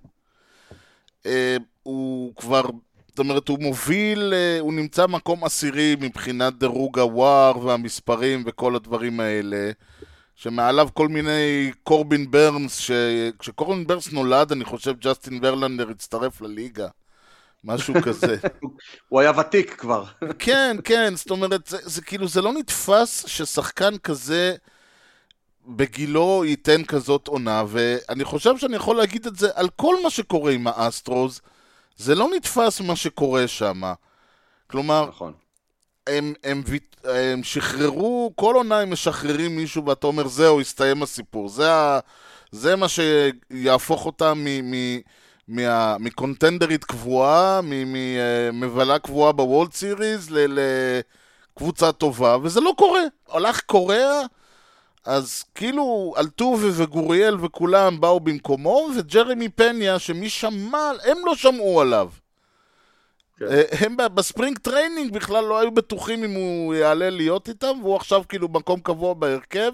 אה, הוא כבר, זאת אומרת, הוא מוביל, אה, הוא נמצא מקום עשירי מבחינת דירוג הוואר והמספרים וכל הדברים האלה. שמעליו כל מיני קורבין ברנס, ש... כשקורבין ברנס נולד, אני חושב ג'סטין ורלנדר הצטרף לליגה. משהו (laughs) כזה. הוא היה ותיק כבר. כן, כן, זאת אומרת, זה, זה כאילו, זה לא נתפס ששחקן כזה בגילו ייתן כזאת עונה, ואני חושב שאני יכול להגיד את זה על כל מה שקורה עם האסטרוז, זה לא נתפס מה שקורה שם. כלומר, נכון. הם, הם, הם שחררו, כל עונה הם משחררים מישהו ואתה אומר זהו, הסתיים הסיפור. זה, ה, זה מה שיהפוך אותם מ, מ, מה, מקונטנדרית קבועה, ממבלה קבועה בוולד סיריז לקבוצה טובה, וזה לא קורה. הלך קוריאה, אז כאילו אלטובה וגוריאל וכולם באו במקומו, וג'רמי פניה, שמי שמע, הם לא שמעו עליו. כן. אה, הם ב spring training בכלל לא היו בטוחים אם הוא יעלה להיות איתם, והוא עכשיו כאילו מקום קבוע בהרכב.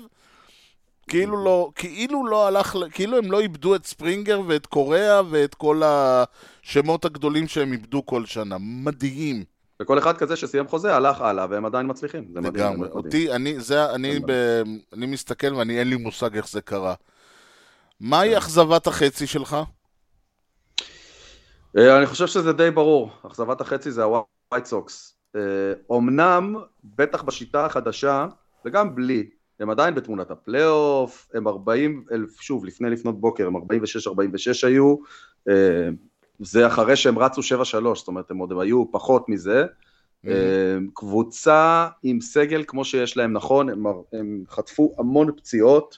כאילו לא, כאילו לא הלך, כאילו הם לא איבדו את ספרינגר ואת קוריאה ואת כל השמות הגדולים שהם איבדו כל שנה. מדהים. וכל אחד כזה שסיים חוזה הלך הלאה, והם עדיין מצליחים. זה מדהים. לגמרי. אותי, אני, זה, אני, ב, אני מסתכל ואני אין לי מושג איך זה קרה. מהי אכזבת החצי שלך? אה, אני חושב שזה די ברור, אכזבת החצי זה הווייט סוקס. אומנם, בטח בשיטה החדשה, וגם בלי, הם עדיין בתמונת הפלייאוף, הם 40 אלף, שוב, לפני לפנות בוקר, הם 46-46 היו, אה, זה אחרי שהם רצו 7-3, זאת אומרת, הם עוד היו פחות מזה. אה, קבוצה עם סגל כמו שיש להם, נכון, הם, הם חטפו המון פציעות,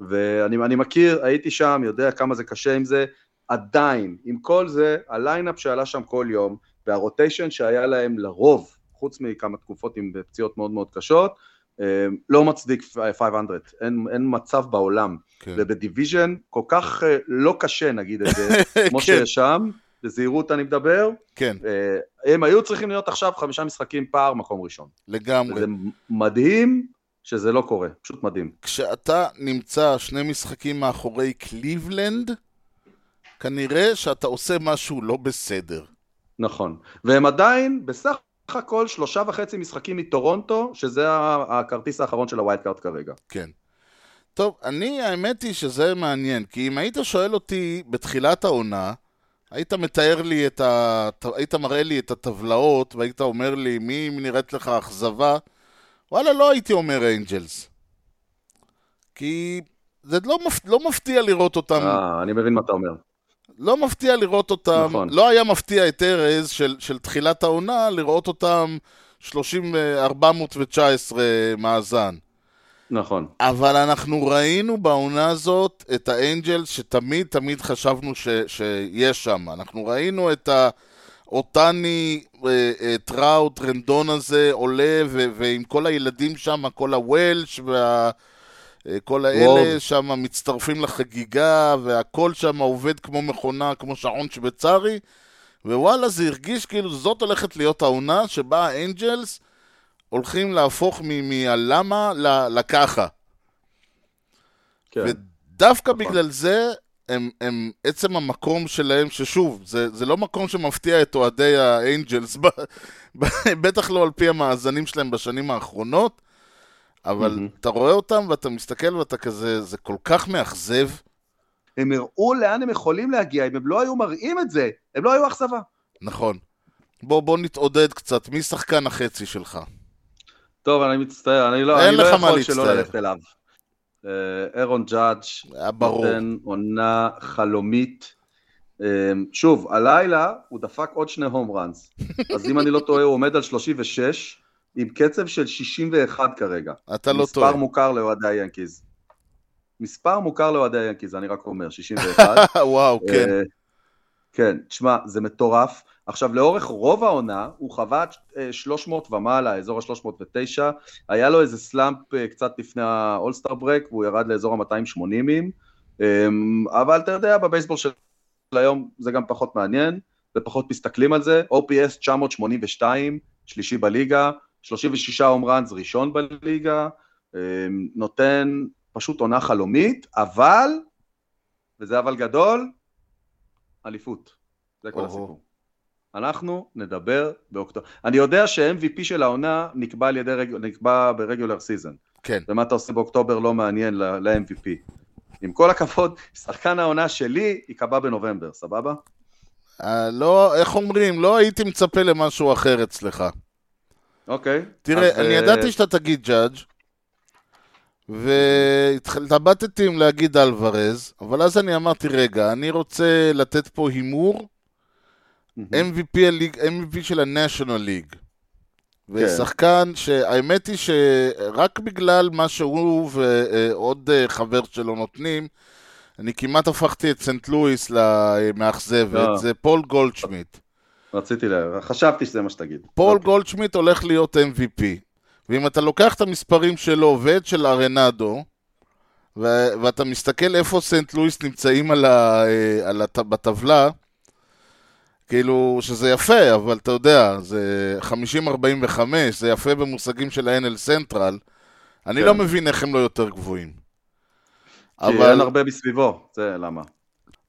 ואני אני מכיר, הייתי שם, יודע כמה זה קשה עם זה, עדיין, עם כל זה, ה lineup שעלה שם כל יום, וה rotation שהיה להם לרוב, חוץ מכמה תקופות עם פציעות מאוד מאוד קשות, אה, לא מצדיק 500, אין, אין מצב בעולם. כן. וב division כל כך אה, לא קשה, נגיד את זה, (laughs) כמו כן. שיש שם, בזהירות אני מדבר, כן, אה, הם היו צריכים להיות עכשיו חמישה משחקים פער מקום ראשון. לגמרי. וזה מדהים שזה לא קורה, פשוט מדהים. כשאתה נמצא שני משחקים מאחורי קליבלנד, כנראה שאתה עושה משהו לא בסדר. נכון. והם עדיין בסך הכל שלושה וחצי משחקים מטורונטו, שזה הכרטיס האחרון של הווייט קארט כרגע. כן. טוב, אני, האמת היא שזה מעניין, כי אם היית שואל אותי בתחילת העונה, היית מתאר לי את ה... היית מראה לי את הטבלאות, והיית אומר לי מי נראית לך אכזבה, וואלה, לא הייתי אומר אנג'לס. כי זה לא, מפ... לא מפתיע לראות אותם, אה, אני מבין מה אתה אומר. לא מפתיע לראות אותם, נכון. לא היה מפתיע את ארז של, של תחילת העונה לראות אותם 30, אה, 419 מאזן. נכון. אבל אנחנו ראינו בעונה הזאת את האנג'לס שתמיד תמיד חשבנו ש, שיש שם. אנחנו ראינו את האותני, אה, אה, טראוט, רנדון הזה עולה, ו, ועם כל הילדים שם, כל הוולש וה... אה, כל האלה. שם מצטרפים לחגיגה, והכל שם עובד כמו מכונה, כמו שעון שוויצרי, ווואלה, זה הרגיש כאילו זאת הולכת להיות העונה שבה האנג'לס הולכים להפוך מהלמה לככה. כן. ודווקא נכון. בגלל זה, הם, הם, עצם המקום שלהם, ששוב, זה, זה לא מקום שמפתיע את אוהדי האנג'לס, בטח לא על פי המאזנים שלהם בשנים האחרונות, אבל מהמם. אתה רואה אותם ואתה מסתכל ואתה כזה, זה כל כך מאכזב. הם הראו לאן הם יכולים להגיע, אם הם לא היו מראים את זה, הם לא היו אכזבה. נכון. בוא, בוא נתעודד קצת, מי שחקן החצי שלך? טוב, אני מצטער, אני לא, אין אני לא יכול שלא להצטער. ללכת אליו. אה, אירון ג'אדג' היה ברור. נותן עונה חלומית. אה, שוב, הלילה הוא דפק עוד שני הום ראנס. (laughs) אז אם אני לא טועה, הוא עומד על 36, עם קצב של 61 כרגע. אתה לא טועה. מספר מוכר לאוהדי היאנקיז. מספר מוכר לאוהדי היאנקיז, אני רק אומר, 61. (laughs) וואו, כן. אה, כן, תשמע, זה מטורף. עכשיו, לאורך רוב העונה, הוא חווה אה, 300 ומעלה, אזור ה-309, היה לו איזה סלאמפ אה, קצת לפני האולסטאר ברק, והוא ירד לאזור ה-280, אבל אתה יודע, בבייסבול של היום זה גם פחות מעניין, ופחות מסתכלים על זה. OPS 982, שלישי בליגה, 36 הום ראנס, ראשון בליגה, אה, נותן פשוט עונה חלומית, אבל, וזה אבל גדול, אליפות. זה כל. הסיפור. אנחנו נדבר באוקטובר. אני יודע ש-MVP של העונה נקבע, רג... נקבע ב regular season. כן. ומה אתה עושה באוקטובר לא מעניין ל-MVP. עם כל הכבוד, (laughs) שחקן העונה שלי ייקבע בנובמבר, סבבה? אה, לא, איך אומרים? לא הייתי מצפה למשהו אחר אצלך. אוקיי. תראה, אז, אני אה, ידעתי שאתה תגיד ג'אדג' והתלבטתי אם להגיד אלוורז, אבל אז אני אמרתי, רגע, אני רוצה לתת פה הימור. MVP, ה league, MVP של ה-National League. ושחקן שהאמת היא שרק בגלל מה שהוא ועוד אה, חבר שלו נותנים, אני כמעט הפכתי את סנט לואיס למאכזבת. זה פול גולדשמיט. רציתי, לה... חשבתי שזה מה שתגיד. פול אוקיי. גולדשמיט הולך להיות MVP. ואם אתה לוקח את המספרים שלו ואת של ארנדו, ו- ואתה מסתכל איפה סנט לואיס נמצאים על ה- אה, על הט- בטבלה, כאילו שזה יפה, אבל אתה יודע, זה 50-45, זה יפה במושגים של ה-NL Central. אני כן. לא מבין איך הם לא יותר גבוהים. כי אין אבל, הרבה מסביבו, זה למה.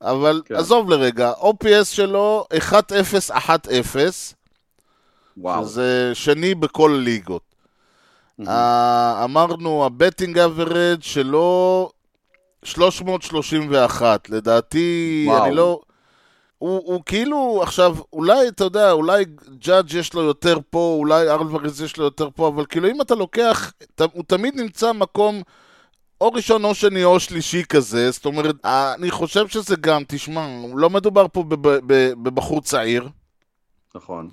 אבל כן. עזוב לרגע, OPS שלו 1-0-1-0, וואו. שזה שני בכל הליגות. ה- אמרנו, ה batting average שלו 331, לדעתי, וואו. אני לא... הוא, הוא כאילו, עכשיו, אולי, אתה יודע, אולי ג'אדג' יש לו יותר פה, אולי ארלוורז יש לו יותר פה, אבל כאילו אם אתה לוקח, הוא תמיד נמצא מקום או ראשון או שני או שלישי כזה, זאת אומרת, אני חושב שזה גם, תשמע, לא מדובר פה בבחור צעיר, נכון.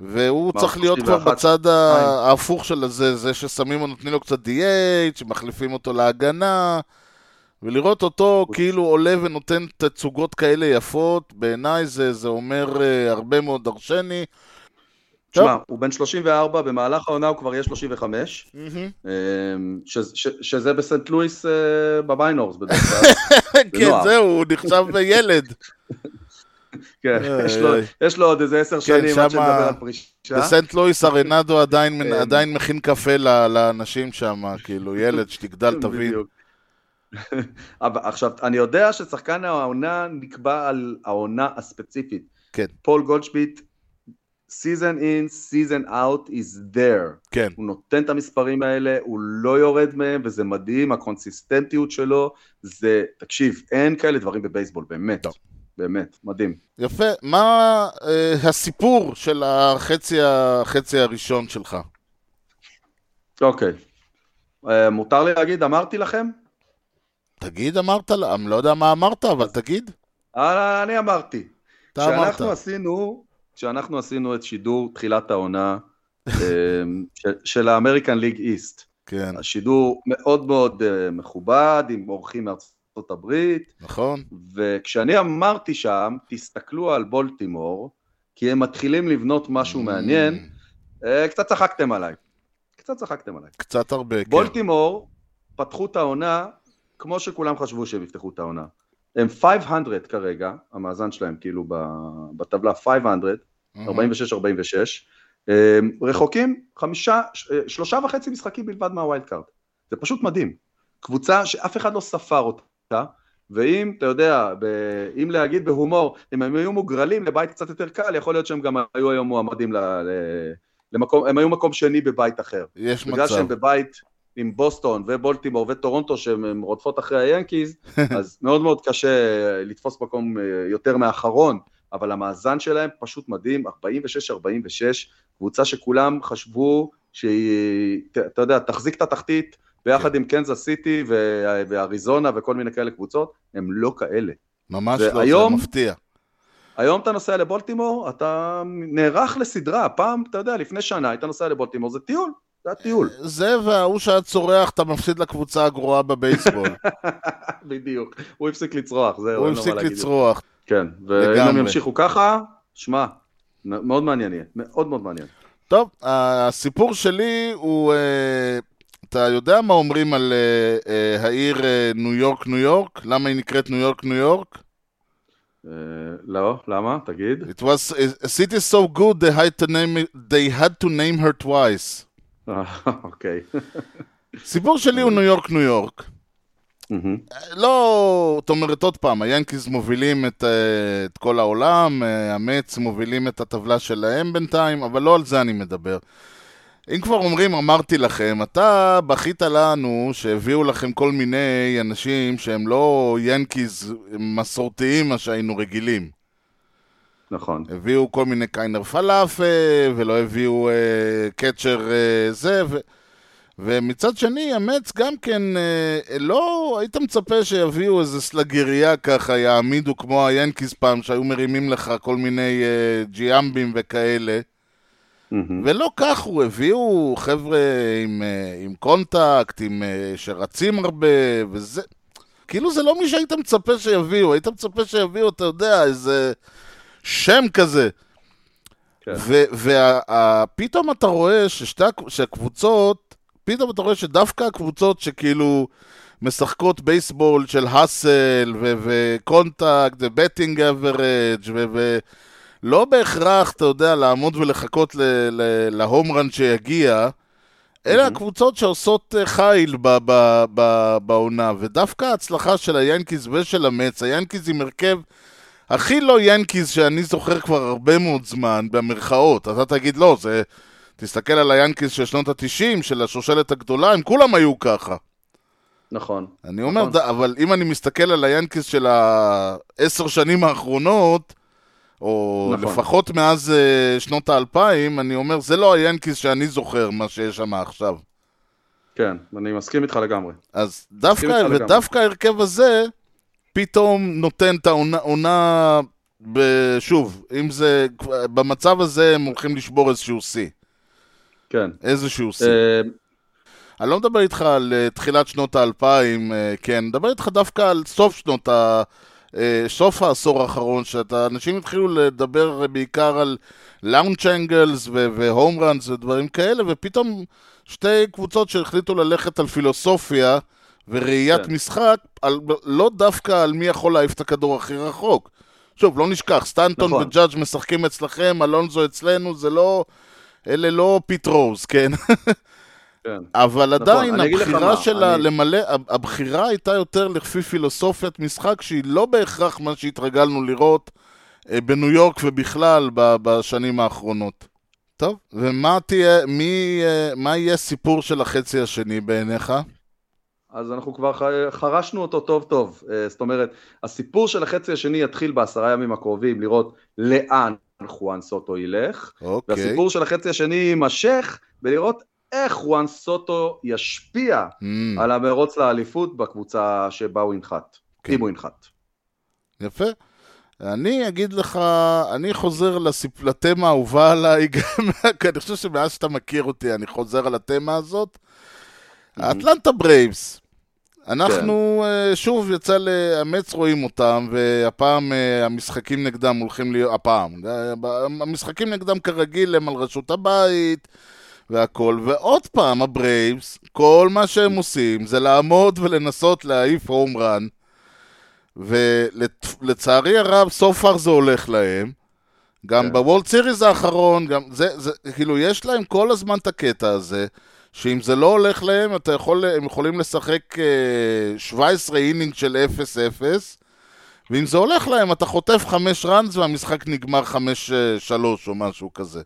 והוא צריך להיות כבר 31? בצד ההפוך של הזה, זה ששמים, נותנים לו קצת DH, שמחליפים אותו להגנה, ולראות אותו כאילו עולה ונותן תצוגות כאלה יפות, בעיניי זה, זה אומר אה, הרבה מאוד דרשני. תשמע, הוא בן 34, במהלך העונה הוא כבר יהיה 35, אמ, שזה בסנט לואיס אה, במיינורס בדרך כלל. (laughs) כן. זהו, הוא נחשב ילד. (laughs) כן, יש לו- עוד איזה עשר שנים שמה- עד שנדבר על פרישה. בסנט לואיס עדיין, כן. עדיין מכין קפה לאנשים שם, כאילו, ילד שתגדל, (laughs) תבין. עכשיו, אני יודע ששחקן העונה נקבע על העונה הספציפית. כן. פול גולדשמיט, season in, season out is there. כן. הוא נותן את המספרים האלה, הוא לא יורד מהם, וזה מדהים, הקונסיסטנטיות שלו, זה, תקשיב, אין כאלה דברים בבייסבול, באמת. טוב. באמת, מדהים. יפה. מה אה, הסיפור של החצי, החצי הראשון שלך? אוקיי. אה, מותר לי להגיד, אמרתי לכם? תגיד, אמרת אני לא יודע מה אמרת, אבל תגיד. אה, אני אמרתי. אתה אמרת. כשאנחנו עשינו, כשאנחנו עשינו את שידור תחילת העונה (laughs) אה, של- של האמריקן ליג איסט, כן, השידור מאוד מאוד אה, מכובד, עם אורחים מארצות הברית, נכון? וכשאני אמרתי שם, תסתכלו על בולטימור, כי הם מתחילים לבנות משהו מעניין, אה, קצת צחקתם עליי. קצת צחקתם עליי. קצת הרבה, כן. בולטימור פתחו את העונה כמו שכולם חשבו שהם יפתחו את העונה. הם 500 כרגע, המאזן שלהם כאילו בטבלה 500, מהמם. 46-46, אה, רחוקים חמישה, אה, שלושה וחצי משחקים בלבד מה wild card. זה פשוט מדהים. קבוצה שאף אחד לא ספר אותה, ואם, אתה יודע, ב- אם להגיד בהומור, אם הם היו מוגרלים לבית קצת יותר קל, יכול להיות שהם גם היו היום מועמדים ל- ל- למקום, הם היו מקום שני בבית אחר. יש בגלל מצב. שהם בבית עם בוסטון ובולטימור וטורונטו שהן רודפות אחרי היאנקיז, (laughs) אז מאוד מאוד קשה לתפוס מקום אה, יותר מאחרון, אבל המאזן שלהם פשוט מדהים, 46-46, קבוצה שכולם חשבו שהיא, אתה יודע, תחזיק את התחתית ביחד עם קנזס סיטי ואריזונה וכל מיני כאלה קבוצות, הם לא כאלה. ממש לא, זה והיום- מפתיע. היום אתה נוסע לבולטימור, אתה נערך לסדרה, פעם, אתה יודע, לפני שנה היית נוסע לבולטימור, זה טיול, זה הטיול. זה וההוא שהיה צורח, אתה מפסיד לקבוצה הגרועה בבייסבול. (laughs) בדיוק. הוא הפסיק לצרוח, זהו, הוא הפסיק. לצרוח. כן, ואם. הם ימשיכו ככה, שמע, מאוד מעניין יהיה, מאוד מאוד מעניין. טוב, הסיפור שלי הוא... אה, אתה יודע מה אומרים על אה, אה, העיר ניו יורק, ניו יורק? למה היא נקראת ניו יורק, ניו יורק? לא, למה? תגיד. It was a city so good they had to name her twice. אה, אוקיי. סיפור שלי הוא ניו יורק, ניו יורק. לא, זאת אומרת עוד פעם, היאנקיז מובילים את, אה, את כל העולם, אה, המץ מובילים את הטבלה שלהם בינתיים, אבל לא על זה אני מדבר. אם כבר אומרים, אמרתי לכם, אתה בכית לנו שהביאו לכם כל מיני אנשים שהם לא ינקיז מסורתיים, מה שהיינו רגילים. נכון. הביאו כל מיני קיינר פלאפל, ולא הביאו אה, קצ'ר אה, זה, ו... ומצד שני, המץ גם כן, אה, לא היית מצפה שיביאו איזה סלגריה ככה, יעמידו כמו היאנקיס פעם, שהיו מרימים לך כל מיני אה, ג'יאמבים וכאלה. מהמם. ולא רק הוא, הביאו חבר'ה עם, אה, עם contact, עם, אה, שרצים הרבה, וזה... כאילו זה לא מי שהיית מצפה שיביאו, היית מצפה שיביאו, אתה יודע, איזה שם כזה. כן. ופתאום אתה רואה ששתי שהקבוצות, פתאום אתה רואה שדווקא הקבוצות שכאילו משחקות בייסבול של ה hustle ו contact ו batting average ולא בהכרח, אתה יודע, לעמוד ולחכות ל- ל- להום-רן שיגיע, אלה הקבוצות שעושות אה, חיל בעונה, ודווקא ההצלחה של היאנקיז ושל המץ, היאנקיז עם הרכב הכי לא ינקיז שאני זוכר כבר הרבה מאוד זמן, במרכאות. אתה תגיד, לא, זה... תסתכל על היאנקיז של שנות ה-90, של השושלת הגדולה, הם כולם היו ככה. נכון. אני אומר, נכון. אבל אם אני מסתכל על היאנקיז של העשר שנים האחרונות, או נכון. לפחות מאז אה, שנות האלפיים, אני אומר, זה לא היאנקיז שאני זוכר, מה שיש שם עכשיו. כן, אני מסכים איתך לגמרי. אז דווקא. ודווקא ההרכב הזה, פתאום נותן את העונה, שוב, אם זה, במצב הזה הם הולכים לשבור איזשהו שיא. כן. איזשהו שיא. אה, אני לא מדבר איתך על אה, תחילת שנות האלפיים, אה, כן, מדבר איתך דווקא על סוף שנות ה... סוף העשור האחרון, שאנשים התחילו לדבר בעיקר על launch angles ו home runs ודברים כאלה, ופתאום שתי קבוצות שהחליטו ללכת על פילוסופיה וראיית כן. משחק, על, לא דווקא על מי יכול להעיף את הכדור הכי רחוק. שוב, לא נשכח, סטנטון נכון. וג'אדג' משחקים אצלכם, אלונזו אצלנו, זה לא... אלה לא פיט רוז, כן? כן. אבל עדיין אגיד לך הבחירה שלה אני- למלא, הבחירה הייתה יותר לפי פילוסופיית משחק שהיא לא בהכרח מה שהתרגלנו לראות אה, בניו יורק ובכלל בשנים האחרונות. טוב, ומה תהיה, מי, אה, מה יהיה הסיפור של החצי השני בעיניך? אז אנחנו כבר חרשנו אותו טוב טוב. אה, זאת אומרת, הסיפור של החצי השני יתחיל בעשרה ימים הקרובים, לראות לאן חואן סוטו ילך, אוקיי. והסיפור של החצי השני יימשך בלראות איך חואן סוטו ישפיע אממ, על המרוץ לאליפות בקבוצה שבה הוא ינחת, כן. אם הוא ינחת. יפה. אני אגיד לך, אני חוזר לסיפ... לתמה האהובה עליי, גם, (laughs) כי אני חושב שמאז שאתה מכיר אותי, אני חוזר על התמה הזאת. האטלנטה ברייבס. אנחנו, אה, שוב, יצא לאמץ רואים אותם, והפעם אה, המשחקים נגדם הולכים להיות, הפעם, אה, המשחקים נגדם כרגיל הם על רשות הבית והכל, ועוד פעם הברייבס, כל מה שהם עושים זה לעמוד ולנסות להעיף home run, ולצערי הרב, so far זה הולך להם. גם כן. ב World Series האחרון, גם זה, זה, כאילו, יש להם כל הזמן את הקטע הזה, שאם זה לא הולך להם, אתה יכול, הם יכולים לשחק אה, 17 inning של 0-0, ואם זה הולך להם, אתה חוטף 5 ראנס והמשחק נגמר 5-3 או משהו כזה.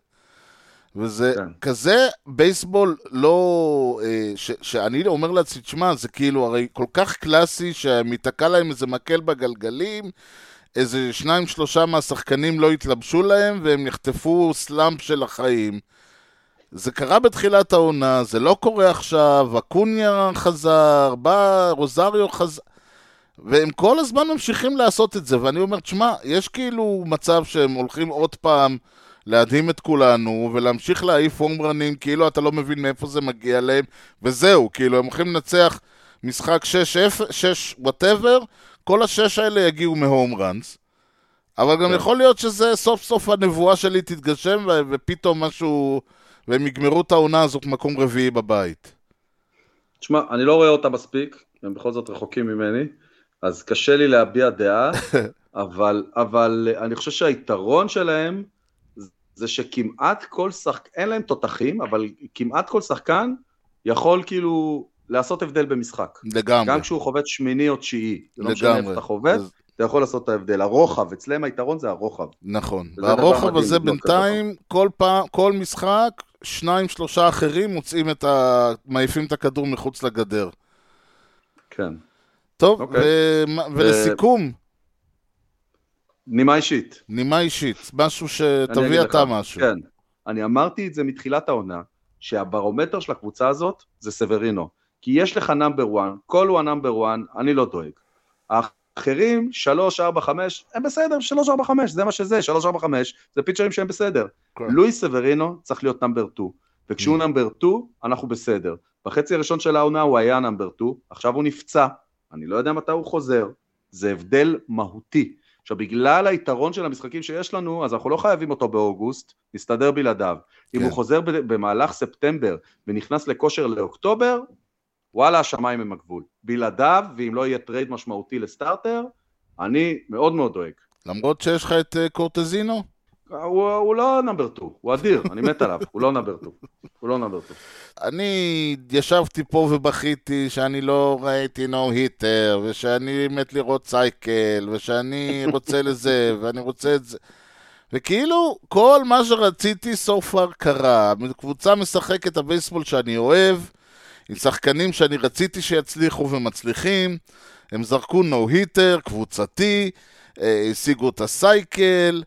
וזה כן. כזה בייסבול לא... אה, ש, שאני אומר לעצמי, תשמע, זה כאילו הרי כל כך קלאסי שמתקע להם איזה מקל בגלגלים, איזה שניים שלושה מהשחקנים לא יתלבשו להם והם יחטפו סלאמפ של החיים. זה קרה בתחילת העונה, זה לא קורה עכשיו, אקוניה חזר, בא רוזריו חזר, והם כל הזמן ממשיכים לעשות את זה, ואני אומר, תשמע, יש כאילו מצב שהם הולכים עוד פעם להדהים את כולנו, ולהמשיך להעיף הומרנים כאילו אתה לא מבין מאיפה זה מגיע להם, וזהו, כאילו, הם הולכים לנצח משחק 6-0, 6 וואטאבר, כל השש האלה יגיעו מהום ראנס. אבל גם כן. יכול להיות שזה סוף סוף הנבואה שלי תתגשם, ופתאום משהו... והם יגמרו את העונה הזאת מקום רביעי בבית. תשמע, אני לא רואה אותם מספיק, הם בכל זאת רחוקים ממני, אז קשה לי להביע דעה, (laughs) אבל, אבל אני חושב שהיתרון שלהם זה שכמעט כל שחקן, אין להם תותחים, אבל כמעט כל שחקן יכול כאילו לעשות הבדל במשחק. לגמרי. גם כשהוא חובט שמיני או תשיעי, זה לא משנה לגמרי. איפה אתה חובט, אז- אתה יכול לעשות את ההבדל. הרוחב, אצלם היתרון זה הרוחב. נכון. והרוחב הזה בינתיים, כל פעם, כל משחק, שניים, שלושה אחרים מוצאים את ה... מעיפים את הכדור מחוץ לגדר. כן. טוב, אוקיי. ומה- ולסיכום, נימה אישית. נימה אישית, משהו שתביא לך. אתה משהו. כן. אני אמרתי את זה מתחילת העונה, שהברומטר של הקבוצה הזאת זה סוורינו. כי יש לך number 1, קול הוא ה number 1, אני לא דואג. האחרים, 3, 4, 5, הם בסדר, 3, 4, 5, זה מה שזה, 3, 4, 5, זה פיצ'רים שהם בסדר. כן. לואי סוורינו צריך להיות number 2, וכשהוא אממ. number 2, אנחנו בסדר. בחצי הראשון של העונה הוא היה number 2, עכשיו הוא נפצע, אני לא יודע מתי הוא חוזר, זה הבדל מהותי. עכשיו, בגלל היתרון של המשחקים שיש לנו, אז אנחנו לא חייבים אותו באוגוסט, נסתדר בלעדיו. אם כן. הוא חוזר במהלך ספטמבר ונכנס לכושר לאוקטובר, וואלה, השמיים הם הגבול. בלעדיו, ואם לא יהיה trade משמעותי ל starter, אני מאוד מאוד דואג. למרות שיש לך את אה, קורטז, נו? הוא, הוא לא number 2, הוא אדיר, אני מת עליו, הוא לא number 2. הוא לא number 2. אני ישבתי פה ובכיתי שאני לא ראיתי no-hitter, ושאני מת לראות cycle, ושאני רוצה לזה, (laughs) ואני רוצה את זה. וכאילו, כל מה שרציתי so far קרה. קבוצה משחקת הבייסבול שאני אוהב, עם שחקנים שאני רציתי שיצליחו ומצליחים. הם זרקו no-hitter, קבוצתי, אה, השיגו את ה cycle,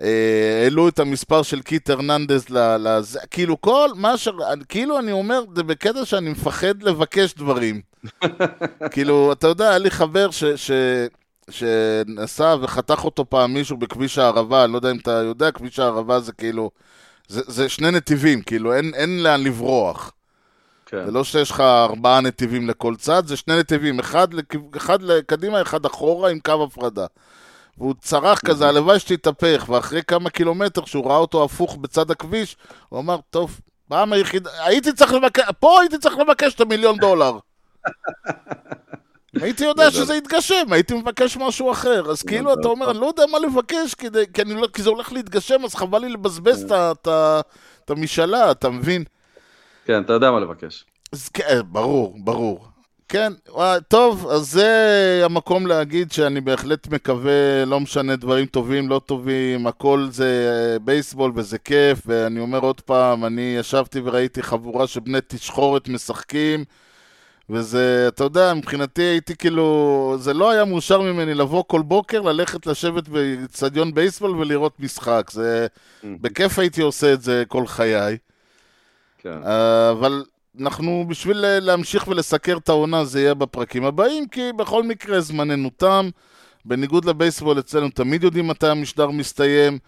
אה, העלו את המספר של קית' הרננדז לזה, כאילו כל מה ש... כאילו אני אומר, זה בקטע שאני מפחד לבקש דברים. (laughs) כאילו, אתה יודע, היה לי חבר ש... ש... שנסע וחתך אותו פעם מישהו בכביש הערבה, אני לא יודע אם אתה יודע, כביש הערבה זה כאילו, זה, זה שני נתיבים, כאילו, אין, אין לאן לברוח. כן. זה לא שיש לך ארבעה נתיבים לכל צד, זה שני נתיבים, אחד, לכ- אחד לקדימה, אחד אחורה עם קו הפרדה. והוא צרח כזה, הלוואי שתתהפך, ואחרי כמה קילומטר, שהוא ראה אותו הפוך בצד הכביש, הוא אמר, טוב, פעם היחידה, הייתי צריך לבקש, פה הייתי צריך לבקש את המיליון דולר. (laughs) הייתי יודע שזה יתגשם, הייתי מבקש משהו אחר. אז כאילו, אתה אומר, אני לא יודע מה לבקש, כדי, כי, אני לא, כי זה הולך להתגשם, אז חבל לי לבזבז את ה- את ה- את המשאלה, אתה מבין? כן, אתה יודע מה לבקש. אז כן, ברור, ברור. כן, וואי, טוב, אז זה המקום להגיד שאני בהחלט מקווה, לא משנה דברים טובים, לא טובים, הכל זה אה, בייסבול וזה כיף, ואני אומר עוד פעם, אני ישבתי וראיתי חבורה של בני תשחורת משחקים, וזה, אתה יודע, מבחינתי הייתי כאילו, זה לא היה מאושר ממני לבוא כל בוקר, ללכת לשבת באצטדיון בייסבול ולראות משחק, זה, בכיף הייתי עושה את זה כל חיי. כן. אה, אבל אנחנו, בשביל אה, להמשיך ולסקר את העונה, זה יהיה בפרקים הבאים, כי בכל מקרה זמננו תם. בניגוד לבייסבול, אצלנו תמיד יודעים מתי המשדר מסתיים.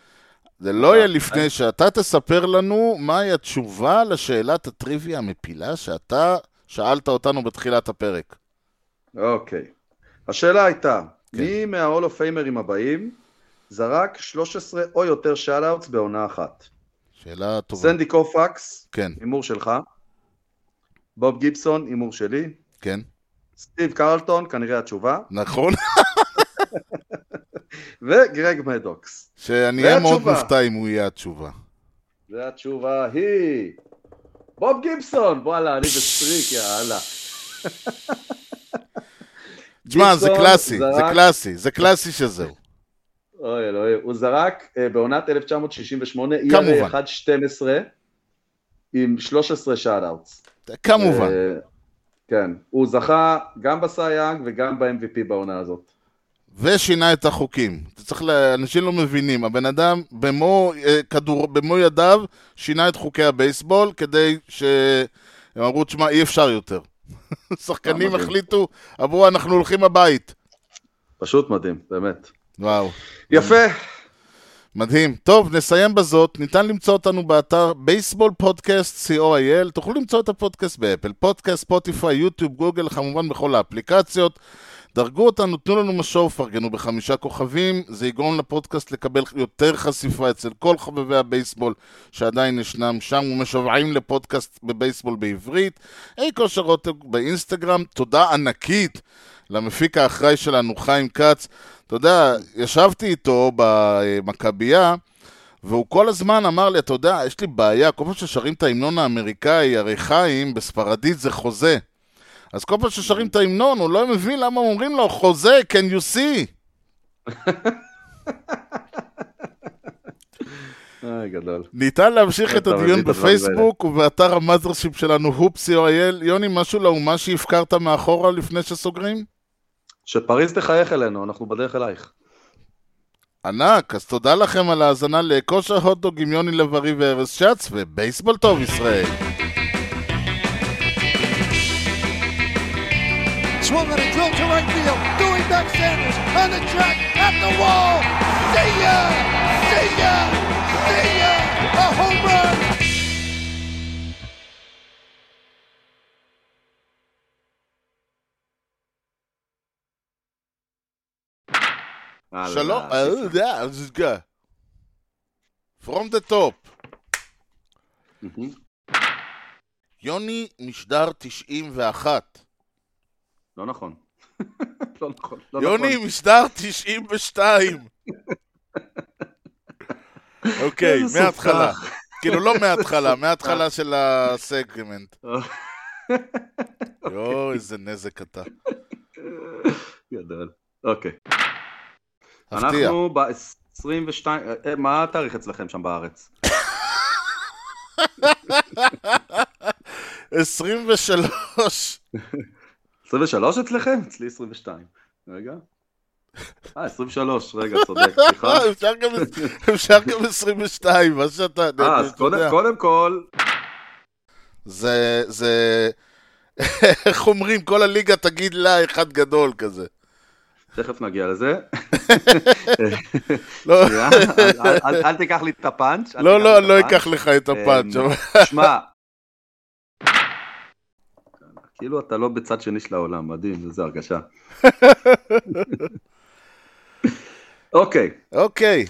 זה לא יהיה לפני שאתה תספר לנו מהי התשובה לשאלת הטריוויה המפילה שאתה שאלת אותנו בתחילת הפרק. אוקיי. השאלה הייתה, כן. מי מה Hall of Famerים הבאים זרק 13 או יותר shutouts בעונה אחת? שאלה טובה. סנדי קופקס, כן, הימור שלך. בוב גיבסון, הימור שלי. כן, סטיב קרלטון, כנראה התשובה. נכון. (laughs) וגרג מדוקס. שאני אהיה מאוד. מופתע אם הוא יהיה התשובה. והתשובה היא... בוב גיבסון! וואלה, אני ב streak, יאללה. תשמע, זה קלאסי, זה קלאסי, זה קלאסי שזהו. אוי אלוהים. הוא זרק אה, בעונת 1968, כמובן. ERA 1.12 עם 13 shutouts. כמובן. אה, כן. הוא זכה גם בסאי יאנג וגם ב-MVP בעונה הזאת. ושינה את החוקים. צריך, ל... אנשים לא מבינים, הבן אדם במו, אה, כדור, במו ידיו שינה את חוקי הבייסבול כדי שהם אמרו, תשמע, אי אפשר יותר. (laughs) שחקנים. החליטו, אמרו, אנחנו הולכים הבית. פשוט מדהים, באמת. וואו. יפה. מדהים. טוב, נסיים בזאת. ניתן למצוא אותנו באתר בייסבול פודקאסט co.il. תוכלו למצוא את הפודקאסט ב Apple Podcast, ספוטיפיי, יוטיוב, גוגל, כמובן בכל האפליקציות. דרגו אותנו, תנו לנו משוב, פרגנו בחמישה כוכבים, זה יגרום לפודקאסט לקבל יותר חשיפה אצל כל חובבי הבייסבול שעדיין ישנם שם ומשוועים לפודקאסט בבייסבול בעברית. היי כושר רוטב באינסטגרם, תודה ענקית למפיק האחראי שלנו, חיים כץ. אתה יודע, ישבתי איתו במכבייה, והוא כל הזמן אמר לי, אתה יודע, יש לי בעיה, כל פעם ששרים את ההמנון האמריקאי, הרי חיים, בספרדית זה חוזה. אז כל פעם ששרים את ההמנון, הוא לא מבין למה אומרים לו, חוזה, can you see? גדול. ניתן להמשיך את הדיון בפייסבוק ובאתר המאזרשיפ שלנו, הופ.co.il. יוני, משהו לאומה שהפקרת מאחורה לפני שסוגרים? שפריז תחייך אלינו, אנחנו בדרך אלייך. ענק, אז תודה לכם על ההאזנה לכושר הוטדוג עם יוני לב-ארי וארז שץ, ובייסבול טוב ישראל. Swung on a drill to right field. Doing back Sanders on the track at the wall. See ya! See ya! See ya! A home run! שלום, אה, אה. From the top. יוני משדר 91. (laughs) לא נכון. לא נכון. לא יוני נכון. משדר 92. אוקיי, מההתחלה. כאילו לא מההתחלה, (laughs) מההתחלה של הסגמנט. (laughs) יואו, איזה נזק אתה. גדול. אוקיי. הפתיע. אנחנו ב-22, מה התאריך אצלכם שם בארץ? (laughs) 23. 23 אצלכם? אצלי 22. רגע. אה, 23, רגע, צודק, (laughs) סליחה. אפשר גם- אפשר גם 22, מה שאתה... אה, אז קודם- כל, זה, זה, (laughs) איך אומרים, כל הליגה תגיד לה אחד גדול כזה. תכף נגיע לזה. (laughs) לא, אל- תיקח לי את הפאנץ'. לא, לא, אני לא הפאנץ'. אקח לך את הפאנץ'. אמ, אבל- שמע, (laughs) כאילו אתה לא בצד שני של העולם, מדהים, איזה הרגשה. (laughs) אוקיי, אוקיי,